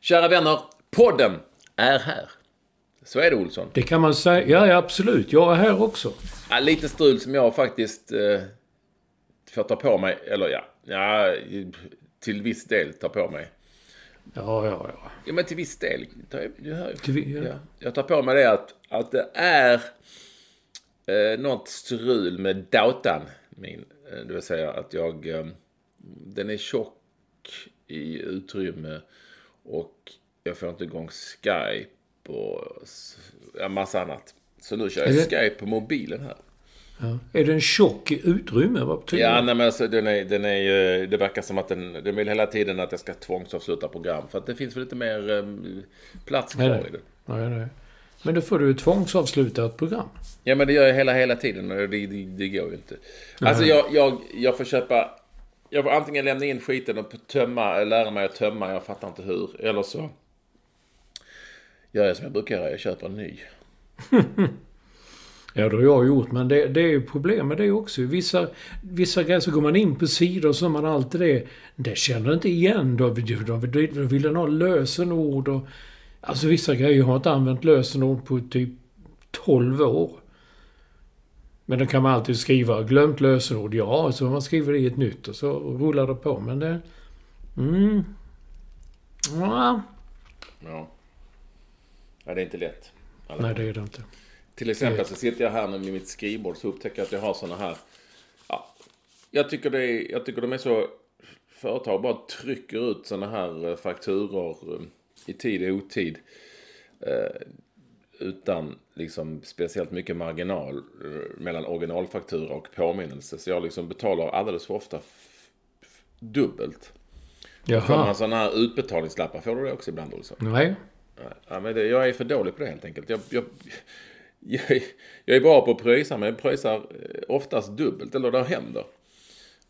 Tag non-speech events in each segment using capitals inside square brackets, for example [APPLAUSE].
Kära vänner, podden är här. Så är det Olsson. Det kan man säga. Ja, ja, absolut. Jag är här också. Ja, lite strul som jag faktiskt eh, får ta på mig. Eller ja, ja, till viss del ta på mig. Ja, ja, ja. Ja, men till viss del. tar- Du hör ju. Ja, jag tar på mig det att, att det är eh, något strul med datan min. Eh, Det vill säga att jag... Eh, den är tjock i utrymme och jag får inte igång Skype och ja, massa annat. Så nu kör jag det- Skype på mobilen här. ja. Är den tjock i utrymme? Vad betyder Ja, det? nej, men alltså, den är, den är det verkar som att den, den vill hela tiden att jag ska tvångsavsluta program. För att det finns väl lite mer eh, plats kvar nej. i det. Nej, nej. Men då får du tvångsavsluta ett program. Ja, men det gör jag hela, hela tiden och det, det, det går ju inte. Alltså, jag, jag, jag får köpa... Jag får antingen lämna in skiten och tömma, lära mig att tömma, jag fattar inte hur. Eller så gör jag som jag brukar göra, jag köper en ny. [LAUGHS] Ja, det har jag gjort. Men det, det är ju problem med det också. Vissa, vissa grejer så går man in på sidor så har man alltid det. Det känner inte igen. Då, vill- då, då vill den ha lösenord och... Alltså vissa grejer har jag inte använt lösenord på typ 12 år. Men då kan man alltid skriva glömt lösenord. Ja, så man skriver i ett nytt och så rullar det på. Men det... Mm. Ja. Ja. ja, det är inte lätt. Alla Nej, det är det inte. Till exempel så sitter jag här med mitt skrivbord så upptäcker jag att jag har såna här. Ja, jag, tycker det är, jag tycker de är så... Företag bara trycker ut såna här eh, fakturor eh, i tid och otid. Utan liksom speciellt mycket marginal eh, mellan originalfaktura och påminnelse. Så jag liksom betalar alldeles för ofta dubbelt. Får man Jaha. sådana här utbetalningslappar? Får du det också ibland Olsson? Nej. Ja, men det, jag är för dålig på det helt enkelt. Jag, jag, [LAUGHS] jag, är- jag är bra på att pröjsa, men jag pröjsar eh, oftast dubbelt, eller det händer.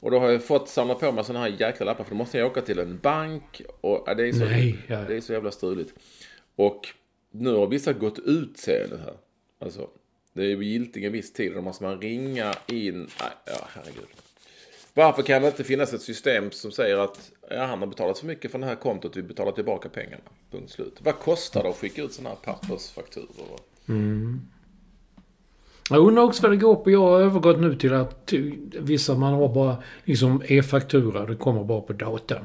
Och då har jag fått samla på mig sådana här jäkla lappar, för då måste jag åka till en bank. Och ja, det, är så, Nej, ja. det är så jävla struligt. Och nu har vissa gått ut, ser jag nu här. Alltså, det är ju giltigt en viss tid, då måste man ringa in. Nej, ja, herregud. Varför kan det inte finnas ett system som säger att ja, han har betalat för mycket för det här kontot, vi betalar tillbaka pengarna. Punkt slut. Vad kostar det att skicka ut sådana här pappersfakturor? Mm. Jag undrar också vad det går på. Jag har övergått nu till att vissa man har bara liksom e-faktura. Det kommer bara på datorn.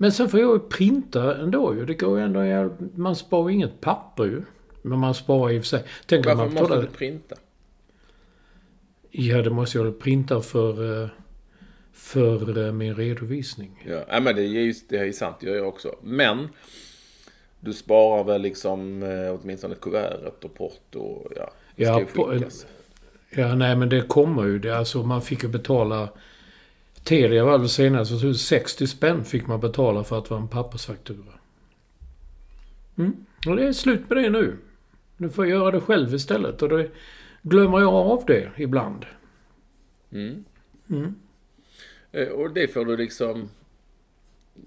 Men sen får jag ju printa ändå ju. Det går ju ändå... Man sparar ju inget papper ju. Men man sparar i och för sig. Tänk Varför man måste du printa? Ja, det måste jag printa för... eh, För eh, min redovisning. Ja, ja men det är ju det är ju sant, det gör jag också. Men Du sparar väl liksom eh, åtminstone kuvertet och porto och ja. det Ja, ska ju på- skickas. Ja, nej men det kommer ju. Det, alltså man fick ju betala... Telia var väl senast, så 60 spänn fick man betala för att det var en pappersfaktura. Mm. Och det är slut med det nu. Nu får jag göra det själv istället och då glömmer jag av det ibland. Eh, Och det får du liksom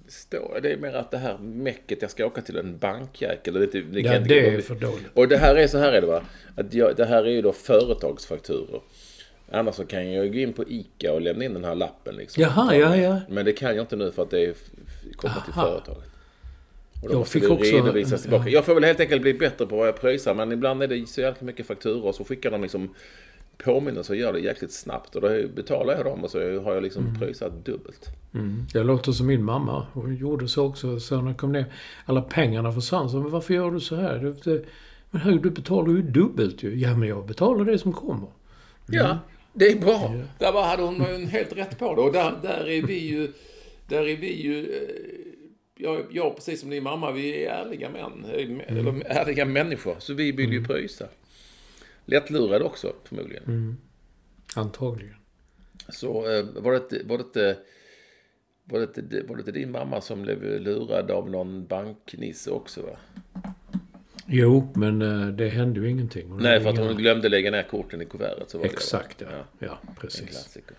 stå. Det är mer att det här mäcket, jag ska åka till en bankjäkel. Det, det kan Ja, det är för dåligt. Och det här är så här är det va. Att jag, det här är ju då företagsfakturor. Annars så kan jag gå in på ICA och lämna in den här lappen liksom. Jaha, ja, ja. Men det kan jag inte nu för att det är kopplat till företaget. Och då Jag måste fick det också- redovisas tillbaka. ja. Jag får väl helt enkelt bli bättre på vad jag pröjsar. Men ibland är det så jäkla mycket fakturor och så skickar de liksom påminnelser och gör det jäkligt snabbt. Och då betalar jag dem och så har jag liksom pröjsat dubbelt. Mm. Jag låter som min mamma. Hon gjorde så också. Så när hon kom ner, alla pengarna försvann. Så, men varför gör du så här? Det, det, men hur, du betalar ju dubbelt ju. Ja, men jag betalar det som kommer. Ja, det är bra. Där var, hade hon helt rätt på det. Och där, där är vi ju... Där är vi ju... eh, Jag, jag, precis som din mamma, vi är ärliga män. eh, Eller ärliga människor. Så vi vill ju pröjsa. Lättlurade också, förmodligen. Antagligen. Så eh, var det inte... Var det inte var det, var det din mamma som blev lurad av någon banknisse också? Va? Jo, men eh, det hände ju ingenting. Nej, för att hon glömde lägga ner korten i kuvertet. Så var det, va? Exakt, ja. ja. Ja, En precis. klassiker.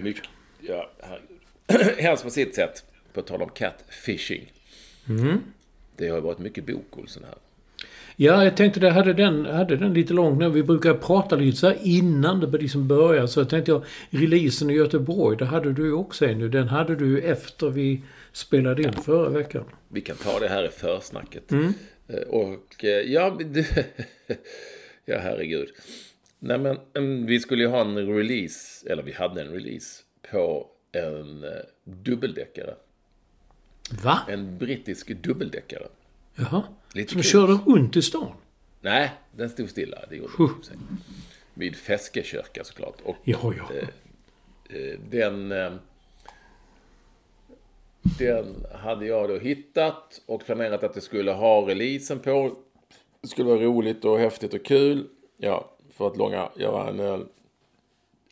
Mycket. Ja, herregud. [CLEARS THROAT] Helst på sitt sätt. På tal om catfishing. Det har varit mycket bok, Olsson, här. Ja, jag tänkte det hade den, hade den lite långt nu. Vi brukar prata lite så innan det liksom börjar. Så jag tänkte jag, releasen i Göteborg, det hade du ju också en nu. Den hade du ju efter vi spelade in förra veckan. Vi kan ta det här i försnacket. Eh, Och eh, ja, [LAUGHS] ja herregud. Nej men mm, vi skulle ju ha en release, eller vi hade en release på en eh, dubbeldäckare. Va? En brittisk dubbeldäckare. Jaha. Lite Som kul. körde runt i stan? Nej, den stod stilla. Det gjorde Huh. den. Vid Feskekyrka såklart. Och Ja, ja. eh, den... Eh, den hade jag då hittat och planerat att det skulle ha releasen på. Det skulle vara roligt och häftigt och kul. Ja, för att långa, göra en eh,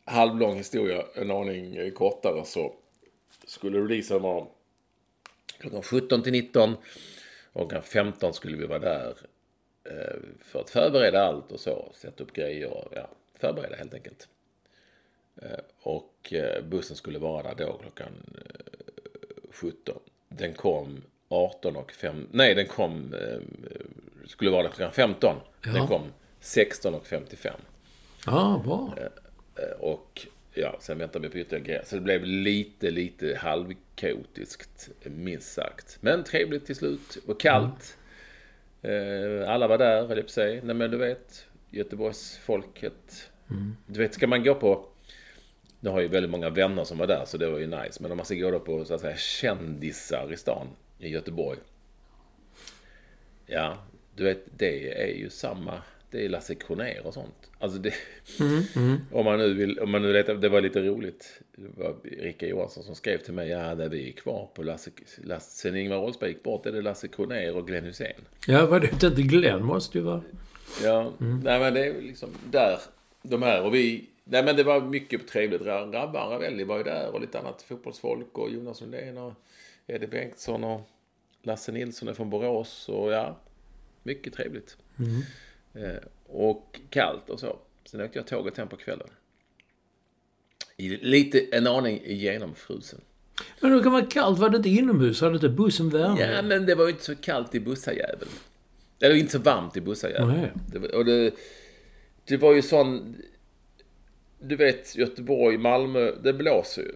halvlång historia en aning eh, kortare så skulle releasen vara klockan 17 till 19. Och klockan 15 skulle vi vara där eh, för att förbereda allt och så. Sätta upp grejer och ja, förbereda helt enkelt. Eh, Och eh, bussen skulle vara där då klockan eh, 17. Den kom 18 och 5... Nej, den kom... eh, Skulle vara klockan 15. Den Ja. kom 16 och 55. Ja, bra. Eh, Och ja, sen väntar vi på ytterligare grejer. Så det blev lite, lite halvkaotiskt, minst sagt. Men trevligt till slut. Och kallt. Eh, Alla var där, höll jag på att säga. Nej men du vet, Göteborgsfolket. Du vet, ska man gå på... Nu har ju väldigt många vänner som var där, så det var ju nice. Men om man ska gå då på så att säga kändisar i stan, i Göteborg. Ja, du vet, det är ju samma. Det är Lasse Kronér och sånt. Alltså det... Om man nu vill, om man nu letar, det var lite roligt. Det var Rika Johansson som skrev till mig, ja, där vi är kvar på Lasse, Lasse sen Ingvar Oldsberg gick bort är det Lasse Kronér och Glenn Hysén. Ja, vad det inte Glenn måste ju vara. Ja, nej men det är liksom där, de här och vi, nej men det var mycket trevligt. Rabban Ravelli var ju där och lite annat fotbollsfolk och Jonas Lundén och Eddie Bengtsson och Lasse Nilsson är från Borås och ja, mycket trevligt. Eh, och kallt och så. Sen åkte jag tåget hem på kvällen. I, lite, en aning genomfrusen. Men det kan vara kallt. Var det inte inomhus? Hade inte bussen värme? Ja, men det var ju inte så kallt i bussajäveln. Eller inte så varmt i bussajäveln. Nej. Det, och det, det var ju sån... Du vet, Göteborg, Malmö, det blåser ju.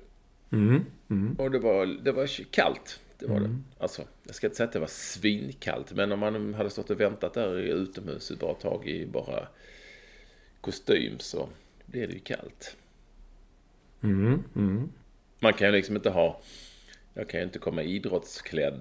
Mm. Och det var, det var kallt. Det var det. Alltså, jag ska inte säga att det var svinkallt, men om man hade stått och väntat där i utomhus ett bra tag i bara kostym så blev det ju kallt. Mm. Mm. Man kan ju liksom inte ha... Jag kan ju inte komma idrottsklädd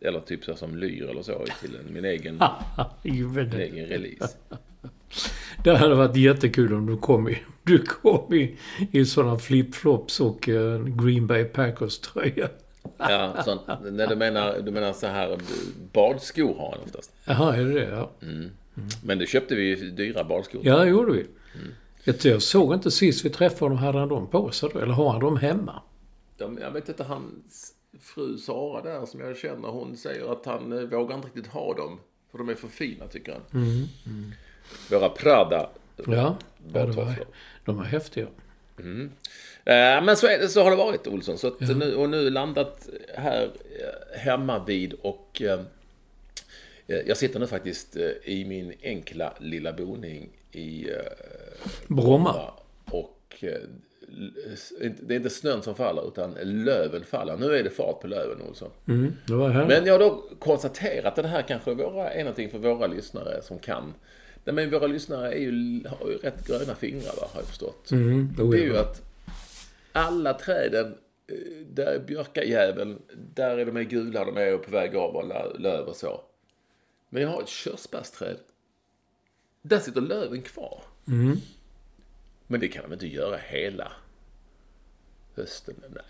eller typ så som lyr eller så till en, min egen, [LAUGHS] min egen release. [LAUGHS] det hade varit jättekul om du kom i, du kom i, i sådana flipflops och en Green Bay Packers-tröja. Ja, sånt. Nej, du menar, du menar så här badskor har han oftast. Jaha, är det det? Ja. Men det köpte vi ju dyra badskor. Ja, det gjorde vi. Jag, jag såg inte sist vi träffade honom, hade han dem på sig då? Eller har han dem hemma? De, jag vet inte, hans fru Sara där som jag känner, hon säger att han eh, vågar inte riktigt ha dem. För de är för fina tycker han. Våra Prada. Ja, ja det var, de var häftiga. Eh, Men så, är det, så har det varit Olsson. Så att nu, och nu landat här eh, hemma vid och eh, jag sitter nu faktiskt i min enkla lilla boning i eh, Bromma. Och det är inte snön som faller utan löven faller. Nu är det fart på löven Olsson. Mm. Men jag har då konstaterat att det här kanske våra, är någonting för våra lyssnare som kan. Nej, men våra lyssnare är ju, har ju rätt gröna fingrar va, har jag förstått. Mm, Det är ju att alla träden, eh, där är björkajäveln, där är de är gula, de är på väg av och lö- löv och så. Men jag har ett körsbärsträd. Där sitter löven kvar. Mm. Men det kan de inte göra hela hösten. Nej,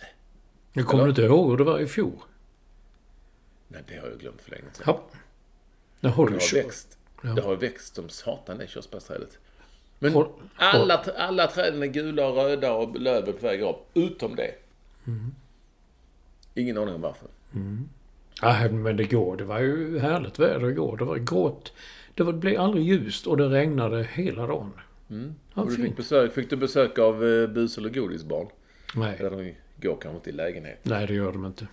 Jag kommer Eller? inte ihåg hur det var i fjol. Nej det har jag glömt för länge sedan. Ja. Det har du har kört. Växt. Det har växt som satan det körsbärsträdet. Men Håll- alla, alla träden är gula och röda och löven på väg upp. Utom det. Mm. Ingen aning om varför. Ja, men det går. Det var ju härligt väder igår. Det var grått. Det var, det blev aldrig ljust och det regnade hela dagen. Ja, Mm. Och du fick, besök, fick du besök av uh, bus eller godisbarn? Nej. Eller de går kanske inte i lägenhet. Nej, det gör de inte.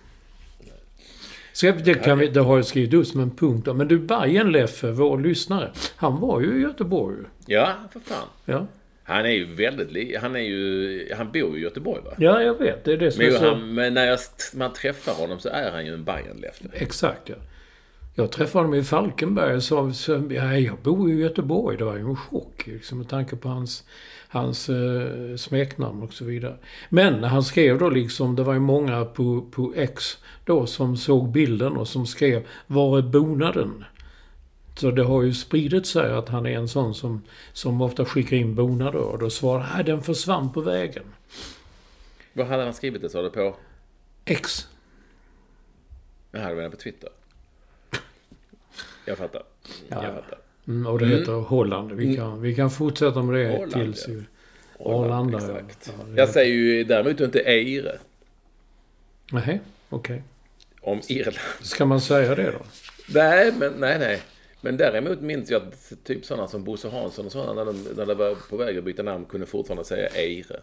Så det, kan vi, det har jag skrivit ut som en punkt. då. Men du, Bajen Leffe, vår lyssnare. Han var ju i Göteborg. Ja, för fan. Ja, Han är ju väldigt Han är ju... Han bor i Göteborg va? ja jag vet. Det är det som Men, är ju så... han, men när jag, man träffar honom så är han ju en Bajenleffe. Exakt, ja. Jag träffade honom i Falkenberg och sa så, ja, jag bor ju i Göteborg. Det var ju en chock liksom, med tanke på hans, hans eh, smeknamn och så vidare. Men han skrev då liksom, det var ju många på, på X då som såg bilden och som skrev Var är bonaden? Så det har ju spridit sig att han är en sån som, som ofta skickar in bonader och då svarar nej den försvann på vägen. Vad hade han skrivit det sa du på? X. Det här var på Twitter. Jag fattar. Jag fattar. Mm, och det heter Holland. Vi kan, vi kan fortsätta med det Holland, tills... ja. ju- Arlanda. Exakt. Ja, Jag säger ju däremot inte Eire. Nej, okej. Om Irland. Ska man säga det då? Nej, men nej, nej. Men däremot minns jag att typ sådana som Bosse Hansson och sådana när de, när de var på väg att byta namn kunde fortfarande säga Eire.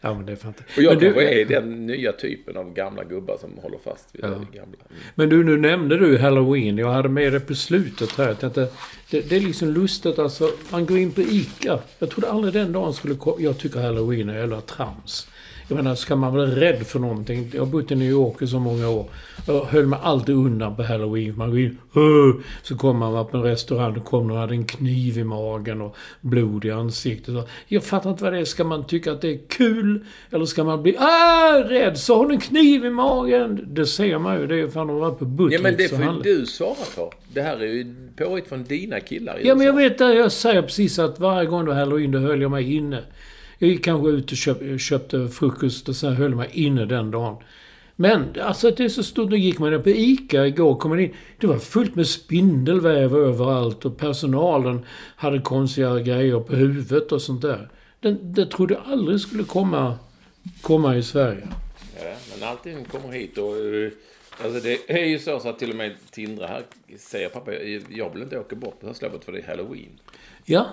Ja, men det är fantastiskt. Och jag men, kanske du, är den nya typen av gamla gubbar som håller fast vid Ja. det gamla. Mm. men du, nu nämnde du Halloween. Jag hade med det på slutet här. Jag tänkte, det, det är liksom lustigt alltså. Man går in på ICA. Jag trodde aldrig den dagen skulle komma. Jag tycker Halloween är jävla trams. Jag menar, ska man vara rädd för någonting? Jag har bott i New York i så många år. Jag höll mig alltid undan på Halloween. Man går in, "Åh!" så kommer man på en restaurang och kommer och hade en kniv i magen och blod i ansiktet. Jag fattar inte vad det är. Ska man tycka att det är kul? Eller ska man bli ah, rädd? Så har du en kniv i magen? Det ser man ju. Det är ju fan de var på Buttricks Ja, men det får ju du svara på. Det här är ju påhitt från dina killar i Ja, men jag vet det. Jag säger precis att varje gång det var halloween, då höll jag mig inne. Jag gick kanske ut och köp, köpte frukost och sen höll mig inne den dagen. Men alltså det är så stort. Nu gick man ner på ICA igår, kom man in. Det var fullt med spindelväv överallt och personalen hade konstiga grejer på huvudet och sånt där. Det, det trodde jag aldrig skulle komma, komma i Sverige. Ja, men allting kommer hit och... eh, Alltså det är ju så, så att till och med Tindra här säger pappa, jag- vill inte åka bort på höstlovet för det är halloween. Ja.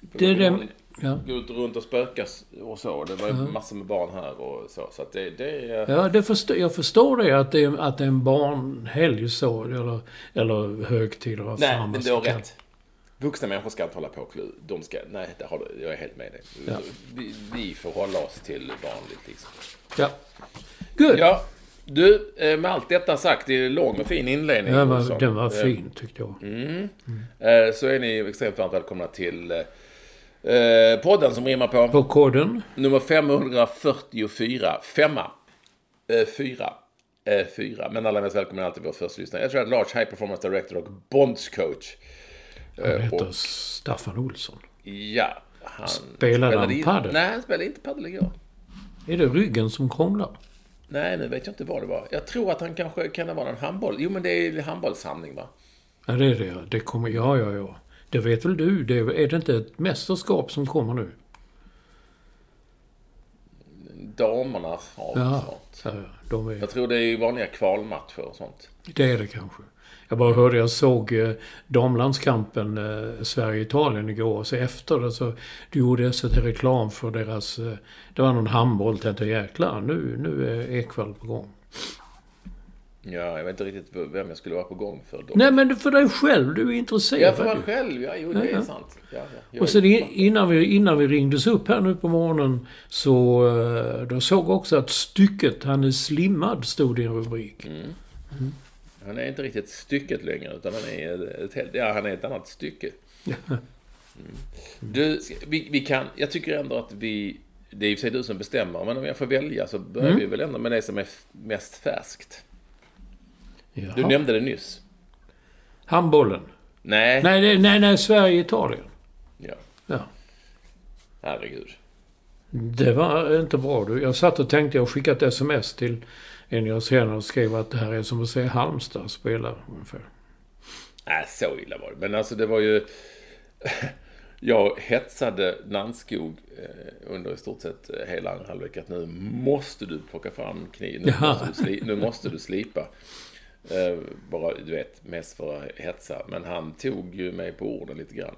Det är det... Ja. Gå ut runt och spökas och så. Det var ju massor med barn här och så. Så att det, det är... Ja, det förstår, jag förstår det att det är, att det är en barnhelg så, eller, eller högtid. eller vad Nej, fan man men du ska har kalla rätt. Vuxna människor ska inte hålla på och klu- De ska... Nej, det har du. Jag är helt med dig. Ja. Vi, vi får hålla oss till vanligt liksom. Ja. Good. Ja, du, eh, med allt detta sagt, det är en lång och fin inledning. Den var, Olsson. den var Eh, fin tyckte jag. eh, Så är ni extremt varmt välkomna till eh, podden som rimmar på På koden. nummer 544. Femma. Eh, fyra. Eh, fyra. Men alla mest välkomna alltid vår första lyssnare. Jag tror att Large High Performance Director och Bonds coach. Han Eh, heter och- Staffan Olsson. Ja, han Spelade han padel? Nej, han spelade inte padel igår. Är det ryggen som krånglar? Nej, nu vet jag inte vad det var. Jag tror att han kanske kan det vara en handboll. Jo, men det är en handbollssamling va? Ja, det är det. Det kommer... Ja, ja, ja. Det vet väl du? Det, är det inte ett mästerskap som kommer nu? Damerna har Ja, snart. ja, de är... Jag tror det är vanliga kvalmatcher och sånt. Det är det kanske. Jag bara hörde, jag såg eh, damlandskampen eh, Sverige-Italien igår. Så efter det så gjorde SVT reklam för deras... Eh, det var någon handboll. Tänkte jäklar, nu, nu är Ekwall på gång. Ja, jag vet inte riktigt vem jag skulle vara på gång för. Då. Nej men för dig själv, du är intresserad. Ja, för mig själv. Ja, jo, det är sant. Ja, ja. Och sen innan vi, innan vi ringdes upp här nu på morgonen så eh, då såg jag också att stycket Han är slimmad stod i en rubrik. Han är inte riktigt stycket längre, utan han är ett, helt, ja, han är ett annat stycke. [LAUGHS] Mm. Du, vi, vi kan, jag tycker ändå att vi, det är i och för sig du som bestämmer, men om jag får välja så börjar vi väl ändå med det som är mest färskt. Jaha. Du nämnde det nyss. Handbollen. Nej. Nej, det- nej, nej, Sverige-Italien. Ja, Ja. herregud. Det var inte bra du. Jag satt och tänkte, jag skickade ett sms till en jag senare och skrev att det här är som att se Halmstad spela ungefär. Nej, så illa var det. Men alltså det var ju... [LAUGHS] Jag hetsade Nannskog eh, under i stort sett eh, hela andra halvlek att nu måste du plocka fram kniven. Nu, Ja. måste du, sli, nu måste du slipa. Eh, bara, du vet, mest för att hetsa. Men han tog ju mig på orden lite grann.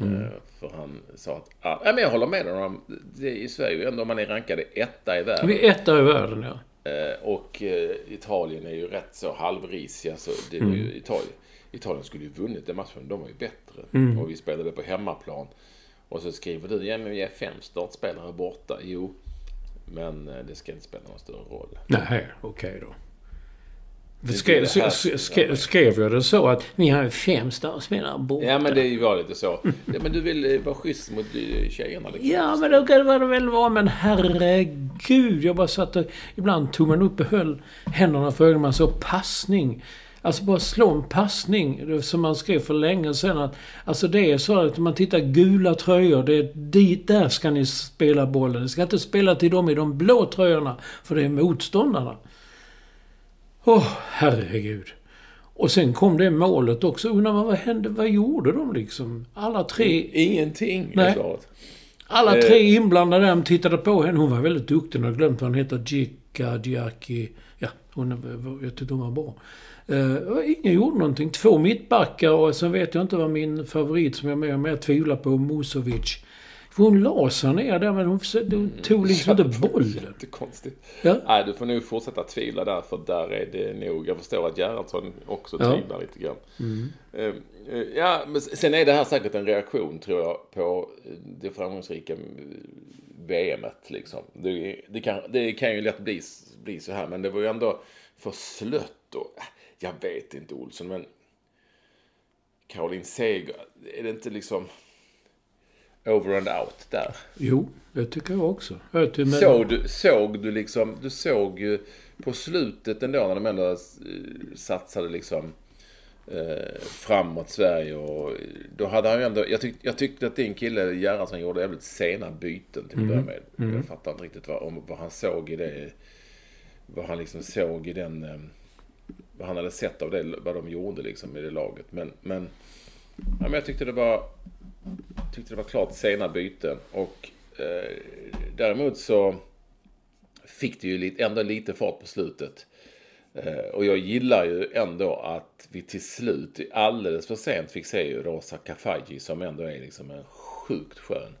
Eh, för han sa att, ah, ja, men jag håller med honom. Det är i Sverige ändå, man är rankade etta i världen. Vi är etta i världen, ja. Eh, och Italien är ju rätt så halvrisiga. Så det var Mm. Italien. Italien skulle ju vunnit den matchen. De var ju bättre. Mm. Och vi spelade på hemmaplan. Och så skriver du, ja men vi är fem startspelare borta. Jo, men det ska inte spela någon större roll. Nej, okej då. Skrev, skrev, jag det så att vi har fem startspelare borta? Ja men det var lite så. Ja, men du vill eh, vara schysst mot eh, tjejerna liksom. Ja, men då kan det väl vara. Men herregud. Jag bara satt och... Ibland tog man upp och höll händerna för ögonen. Man så passning. Alltså bara slå en passning. Som man skrev för länge sedan. Att, alltså det är så att man tittar gula tröjor. Det är dit, där ska ni spela bollen. Ni ska inte spela till dem i de blå tröjorna. För det är motståndarna. Åh, herregud. Och sen kom det målet också. Undrar man vad hände? Vad gjorde de liksom? Alla tre Ingenting Nej. svaret. alla Eh. tre inblandade där tittade på henne. Hon var väldigt duktig. Jag har glömt vad hon heter. Gicka, Giacchi. Ja, hon, jag tyckte hon var bra. Uh, ingen gjorde någonting. Två mittbackar och sen vet jag inte vad min favorit som jag mer och mer tvivlar på, Musovic. Hon la sig ner där men hon, försökte- hon tog liksom inte [LAUGHS] bollen. Jättekonstigt. Ja. Nej, du får nog fortsätta tvivla där, för där är det nog... Jag förstår att Gerhardsson också Ja. tvivlar lite grann. Eh, eh, Ja, men sen är det här säkert en reaktion, tror jag, på eh, det framgångsrika eh, VMet, liksom. Det, det, kan, det kan ju lätt bli, bli så här, men det var ju ändå för slött och... Jag vet inte, Olsson, men... Caroline Seger, är det inte liksom... Over and out där? Jo, det tycker jag också. Jag tycker, Såg du, såg du liksom, du såg ju på slutet ändå när de ändå eh, satsade liksom eh, framåt Sverige och då hade han ju ändå, jag, tyck, jag tyckte att din kille Gerhardsson gjorde jävligt sena byten till att börja med. Jag fattar inte riktigt vad, om, vad han såg i det, vad han liksom såg i den, eh, vad han hade sett av det, vad de gjorde liksom i det laget. Men, men, ja, men jag tyckte det var, tyckte det var klart sena byten och eh, däremot så fick det ju lite, ändå lite fart på slutet. Eh, och jag gillar ju ändå att vi till slut, alldeles för sent, fick se ju Rosa Kafaji som ändå är liksom en sjukt skön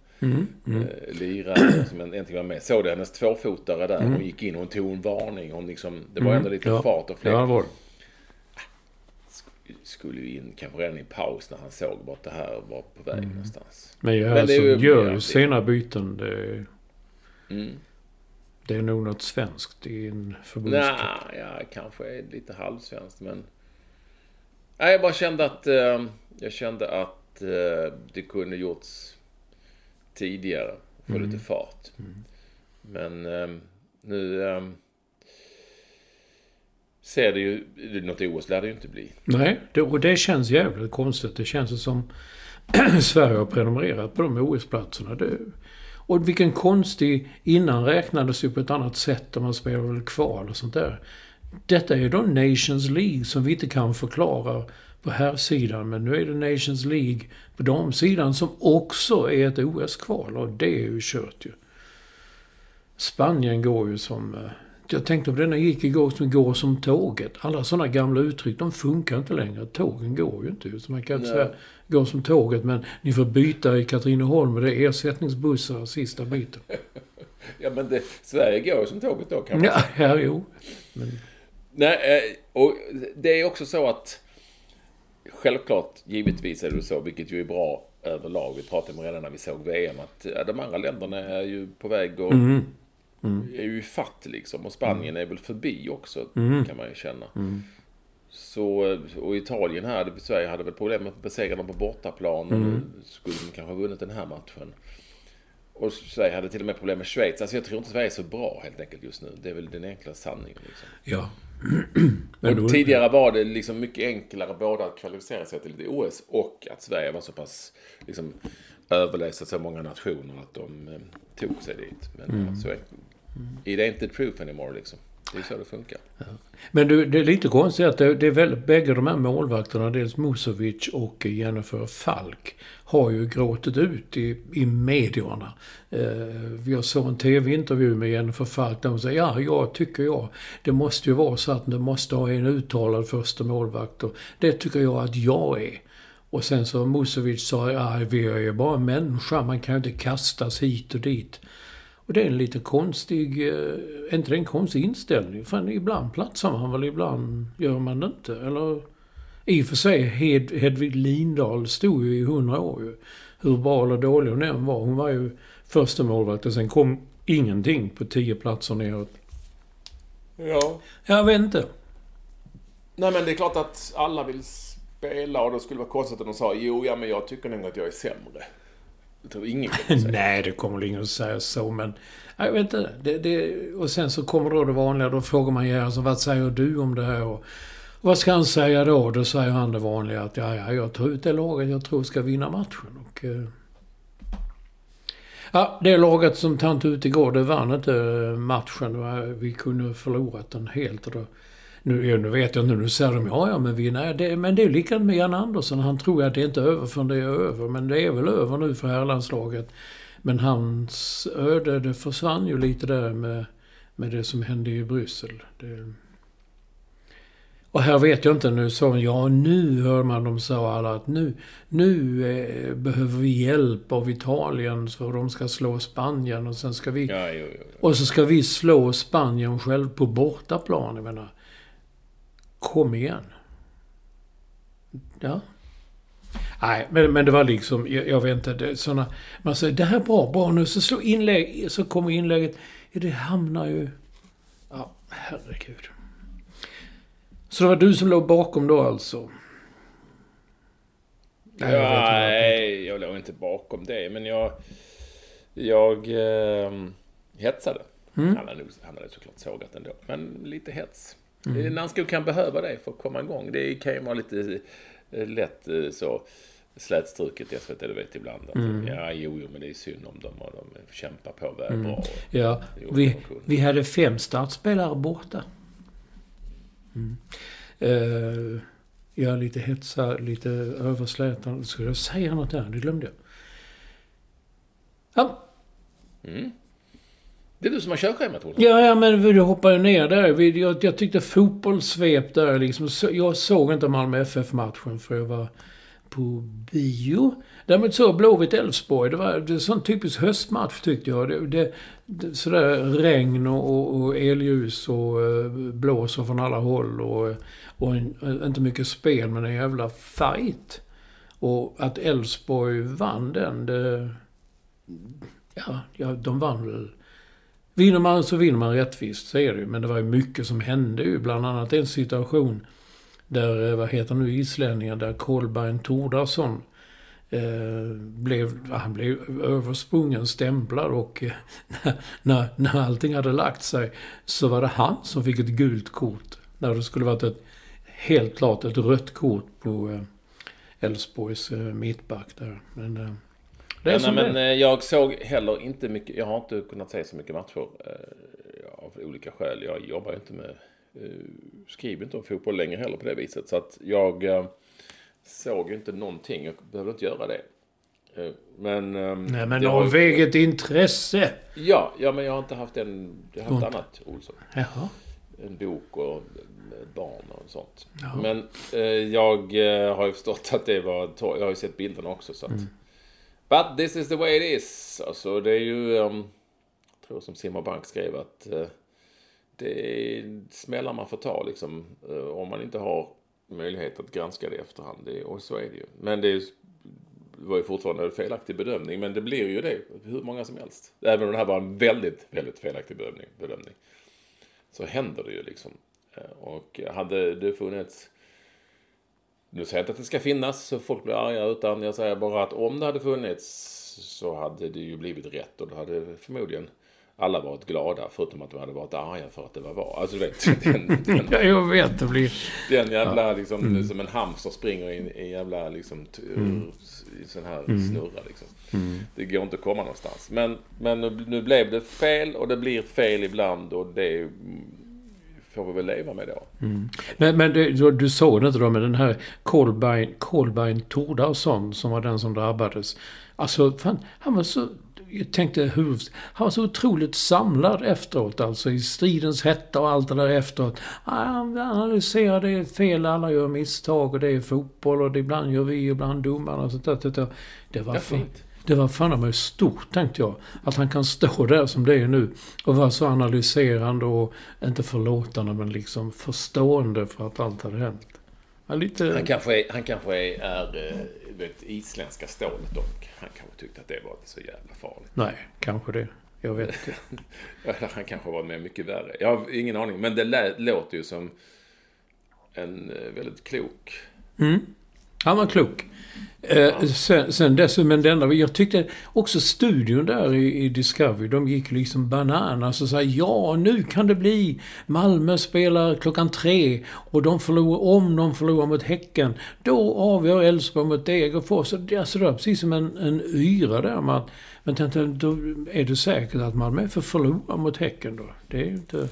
eh, lirare som äntligen var med. Såg du hennes tvåfotare där? Hon gick in, hon tog en varning. Hon liksom, det var ändå lite fart och fläkt. Ja. Skulle ju in kanske redan i paus när han såg vart det här var på väg Mm. någonstans. Men jag Men det är alltså, ju- gör ju det- sena byten. Det, Mm. det är nog något svenskt i en förbundskap. Nej, ja, kanske är lite halvsvenskt men... Nej, jag bara kände att... Eh, jag kände att eh, det kunde gjorts tidigare. Få Mm. lite fart. Men eh, nu... Ser det ju... Något OS lär det ju inte bli. Nej, det, och det känns jävligt konstigt. Det känns som [CLEARS THROAT] Sverige har prenumererat på de OS-platserna. Det, Och vilken konstig... Innan räknades ju på ett annat sätt om man spelade väl kval och sånt där. Detta är då Nations League som vi inte kan förklara på här sidan Men nu är det Nations League på damsidan som också är ett OS-kval. Och det är ju kört ju. Spanien går ju som... Eh, jag tänkte på det när jag gick igår som går som tåget. Alla sådana gamla uttryck, de funkar inte längre. Tågen går ju inte. Så man kan inte säga gå som tåget, men ni får byta i Katrineholm och det är ersättningsbussar sista biten. [LAUGHS] ja, men det, Sverige går som tåget då kan man ja. Ja, jo. Men... Nej, eh, och det är också så att självklart, givetvis är det så, vilket ju är bra överlag. Vi pratade om redan när vi såg VM att de andra länderna är ju på väg att mm. Mm. är ju fatt liksom. Och Spanien är väl förbi också, mm. kan man ju känna. Mm. Så, och Italien här, Sverige hade väl problem med att besegra dem på bortaplan. Mm. Skulle de kanske ha vunnit den här matchen. Och Sverige hade till och med problem med Schweiz. Alltså jag tror inte Sverige är så bra helt enkelt just nu. Det är väl den enkla sanningen. Liksom. Ja. [CLEARS THROAT] och tidigare var det liksom mycket enklare både att kvalificera sig till ett OS och att Sverige var så pass liksom, överlägset så många nationer att de eh, tog sig dit. Men mm. så Mm. it ain't the truth anymore liksom. Det är så det funkar. Ja. Men du, det är lite konstigt att det, det är väl, bägge de här målvakterna, dels Musovic och Jennifer Falk, har ju gråtit ut i, i medierna. Eh, jag såg en tv-intervju med Jennifer Falk där hon sa ja, jag tycker jag. Det måste ju vara så att du måste ha en uttalad första målvakt och det tycker jag att jag är. Och sen så Musovic sa, ja, vi är ju bara människa, man kan ju inte kastas hit och dit. Och det är en lite konstig, eh, inte det en konstig inställning? För ibland platsar man väl, ibland gör man det inte. Eller i och för sig, Hed, Hedvig Lindahl stod ju i hundra år ju. Hur bra eller dålig hon än var. Hon var ju första målvakt och sen kom ingenting på tio platser neråt. Ja. Jag vet inte. Nej men det är klart att alla vill spela och det skulle vara konstigt om de sa jo, ja men jag tycker nog att jag är sämre. Det tror ingen kommer säga. Nej, det kommer ingen att säga så, men... Jag vet inte. Det, det, och sen så kommer då det vanliga. Då frågar man Gerhardsson, alltså, vad säger du om det här? Och, vad ska han säga då? Då säger han det vanliga att ja, ja, jag tar ut det laget jag tror ska vinna matchen. Och, eh, ja, det laget som tog ut igår, det vann inte eh, matchen. Vi kunde förlorat den helt. Och då, nu, nu vet jag inte, nu säger de ja, ja, men vi, nej, det, men det är likadant med Jan Andersson. Han tror att det inte är över förrän det är över. Men det är väl över nu för herrlandslaget. Men hans öde, det försvann ju lite där med, med det som hände i Bryssel. Det... Och här vet jag inte, nu sa ja nu hör man dem sa alla att nu, nu eh, behöver vi hjälp av Italien så de ska slå Spanien och sen ska vi... Ja, jo, jo. Och så ska vi slå Spanien själv på bortaplan. Jag menar, Kom igen. Ja. Nej, men, men det var liksom, jag, jag vet inte, det, såna, man säger det här är bra, bra nu, så slår inlägg, så kommer inlägget. Ja, det hamnar ju... Ja, herregud. Så det var du som låg bakom då alltså? Nej, jag, ja, nej, jag låg inte bakom det, men jag... Jag eh, hetsade. Mm. Han, hade, han hade såklart sågat ändå, men lite hets. Mm. Nannskog kan behöva det för att komma igång. Det kan ju vara lite eh, lätt eh, så slätstruket i SVT, du vet ibland. Att, mm. Ja, jo, jo, men det är synd om dem och de kämpar på väl mm. bra. ja, vi, vi hade fem startspelare borta. Mm. Uh, ja, lite hetsa, lite överslätande. Skulle jag säga något där? Det glömde jag. Ja. Mm. Det är du som har körschemat, Ola. Ja, ja, men du hoppade ju ner där. Jag, jag tyckte fotbollssvep där liksom. Jag såg inte Malmö FF-matchen för jag var på bio. Däremot såg Blåvitt-Elfsborg. Det var en sån typisk höstmatch tyckte jag. Det, det, det, sådär regn och, och, elljus och eh, uh, blåser från alla håll och, eh, och en, eh, inte mycket spel men en jävla fight. Och att Elfsborg vann den, det... Ja, ja, de vann väl Vinner man så vinner man rättvist, så är det ju. Men det var ju mycket som hände ju. Bland annat en situation där, eh, vad heter nu islänningen, där Kolbein Tordarsson eh, blev, han blev översprungen, stämplad och eh, [LAUGHS] när, när allting hade lagt sig så var det han som fick ett gult kort. När det skulle varit ett, helt klart ett rött kort på eh, Elfsborgs eh, mittback där. Men, eh, Ja, nej, men det. eh, jag såg heller inte mycket, jag har inte kunnat se så mycket matcher eh, av olika skäl. Jag jobbar ju inte med, eh, skriver inte om fotboll längre heller på det viset. Så att jag eh, såg ju inte någonting, jag behövde inte göra det. Eh, men... ehm, Nej, men har av ju- eget intresse. Ja, ja, men jag har inte haft en, jag har haft Inte. annat Olsson. Jaha. En bok och ett barn och sånt. Men eh, jag eh, har ju förstått att det var, jag har ju sett bilderna också så att. But this is the way it is. Alltså det är ju, um, jag tror som Simon Bank skrev att uh, det är smällar man får ta liksom. Uh, om man inte har möjlighet att granska det i efterhand. Det, och så är det ju. Men det är ju det var ju fortfarande en felaktig bedömning, men det blir ju det hur många som helst. Även om det här var en väldigt, väldigt felaktig bedömning, bedömning så händer det ju liksom. Eh, och hade det funnits... Nu säger jag inte att det ska finnas så folk blir arga, utan jag säger bara att om det hade funnits så hade det ju blivit rätt och då hade förmodligen alla varit glada, förutom att de hade varit arga för att det var VAR. Alltså du vet, [LAUGHS] den, den, Ja, jag vet. Det blir... den jävla liksom, som en hamster springer i en jävla liksom, i sån här snurra liksom. Det går inte att komma någonstans. Men, men nu, nu blev det fel och det blir fel ibland och det mm, får vi väl leva med då. Men, men det, du, du såg det inte då med den här Kolbein, Kolbein Tordarsson som var den som drabbades. Alltså, fan, han var så... Jag tänkte hur... Han var så otroligt samlad efteråt, alltså i stridens hetta och allt det där efteråt. Han analyserar, det fel, alla gör misstag och det är fotboll och det, ibland gör vi, ibland domarna och sånt där. Det, där. det var fint. Det var fan mig stort, tänkte jag. Att han kan stå där som det är nu och vara så analyserande och inte förlåtande men liksom förstående för att allt hade hänt. Ja, lite... Han kanske är, han kanske är, är eh, vet, isländska stålet och han kanske tyckte att det var inte så jävla farligt. Nej, kanske det. Jag vet inte. [LAUGHS] Eller han kanske var med mycket värre. Jag har ingen aning. Men det låter ju som en eh, väldigt klok Han var klok. Eh, sen, sen dess, men det enda, jag tyckte också studion där i, i Discovery, de gick liksom bananas och sa ja, nu kan det bli Malmö spelar klockan tre och de förlorar, om de förlorar mot Häcken, då avgör Elfsborg mot Degerfors. Alltså det var precis som en, en yra där. Man, men tänkte, då är det säkert att Malmö får förlora mot Häcken då? Det är inte,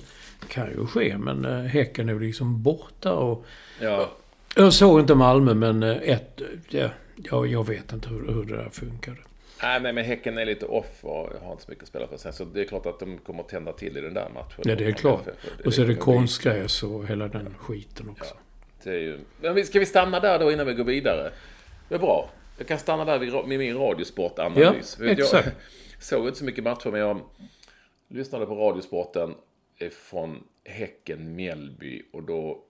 kan ju ske, men eh, Häcken är ju liksom borta och Ja, jag såg inte Malmö, men eh, ett... Ja, jag, jag vet inte hur, hur det där funkade. Nej, men, men Häcken är lite off och har inte så mycket att spela för. Sen så det är klart att de kommer att tända till i den där matchen. Ja, det är klart. Och så är det konstgräs och hela den skiten också. Det är ju... Men ska vi stanna där då innan vi går vidare? Det är bra. Jag kan stanna där vid med min radiosportanalys. Ja, exakt. Jag [LAUGHS] såg inte så mycket matcher, men jag lyssnade på Radiosporten från Häcken-Mjällby och då...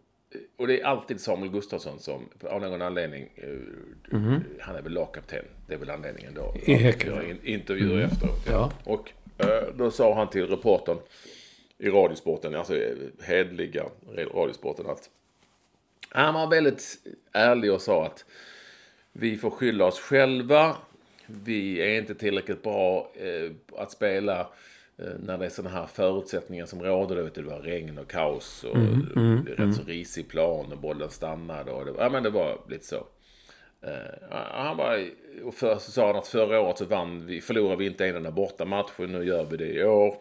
Och det är alltid Samuel Gustafsson som, av någon anledning, eh, han är väl lagkapten. Det är väl anledningen då. I Häcken, in- Intervjuer efteråt. Ja. Och eh, då sa han till reportern i Radiosporten, alltså eh, hedliga Radiosporten, att han var väldigt ärlig och sa att vi får skylla oss själva. Vi är inte tillräckligt bra att spela när det är sådana här förutsättningar som råder. Du vet, Det var regn och kaos och rätt så risig plan och bollen stannade. Och det, ja, men det var lite så. Eh, han var, och för, så sa han att förra året så vann vi, förlorade vi inte en enda bortamatchen. Nu gör vi det i år.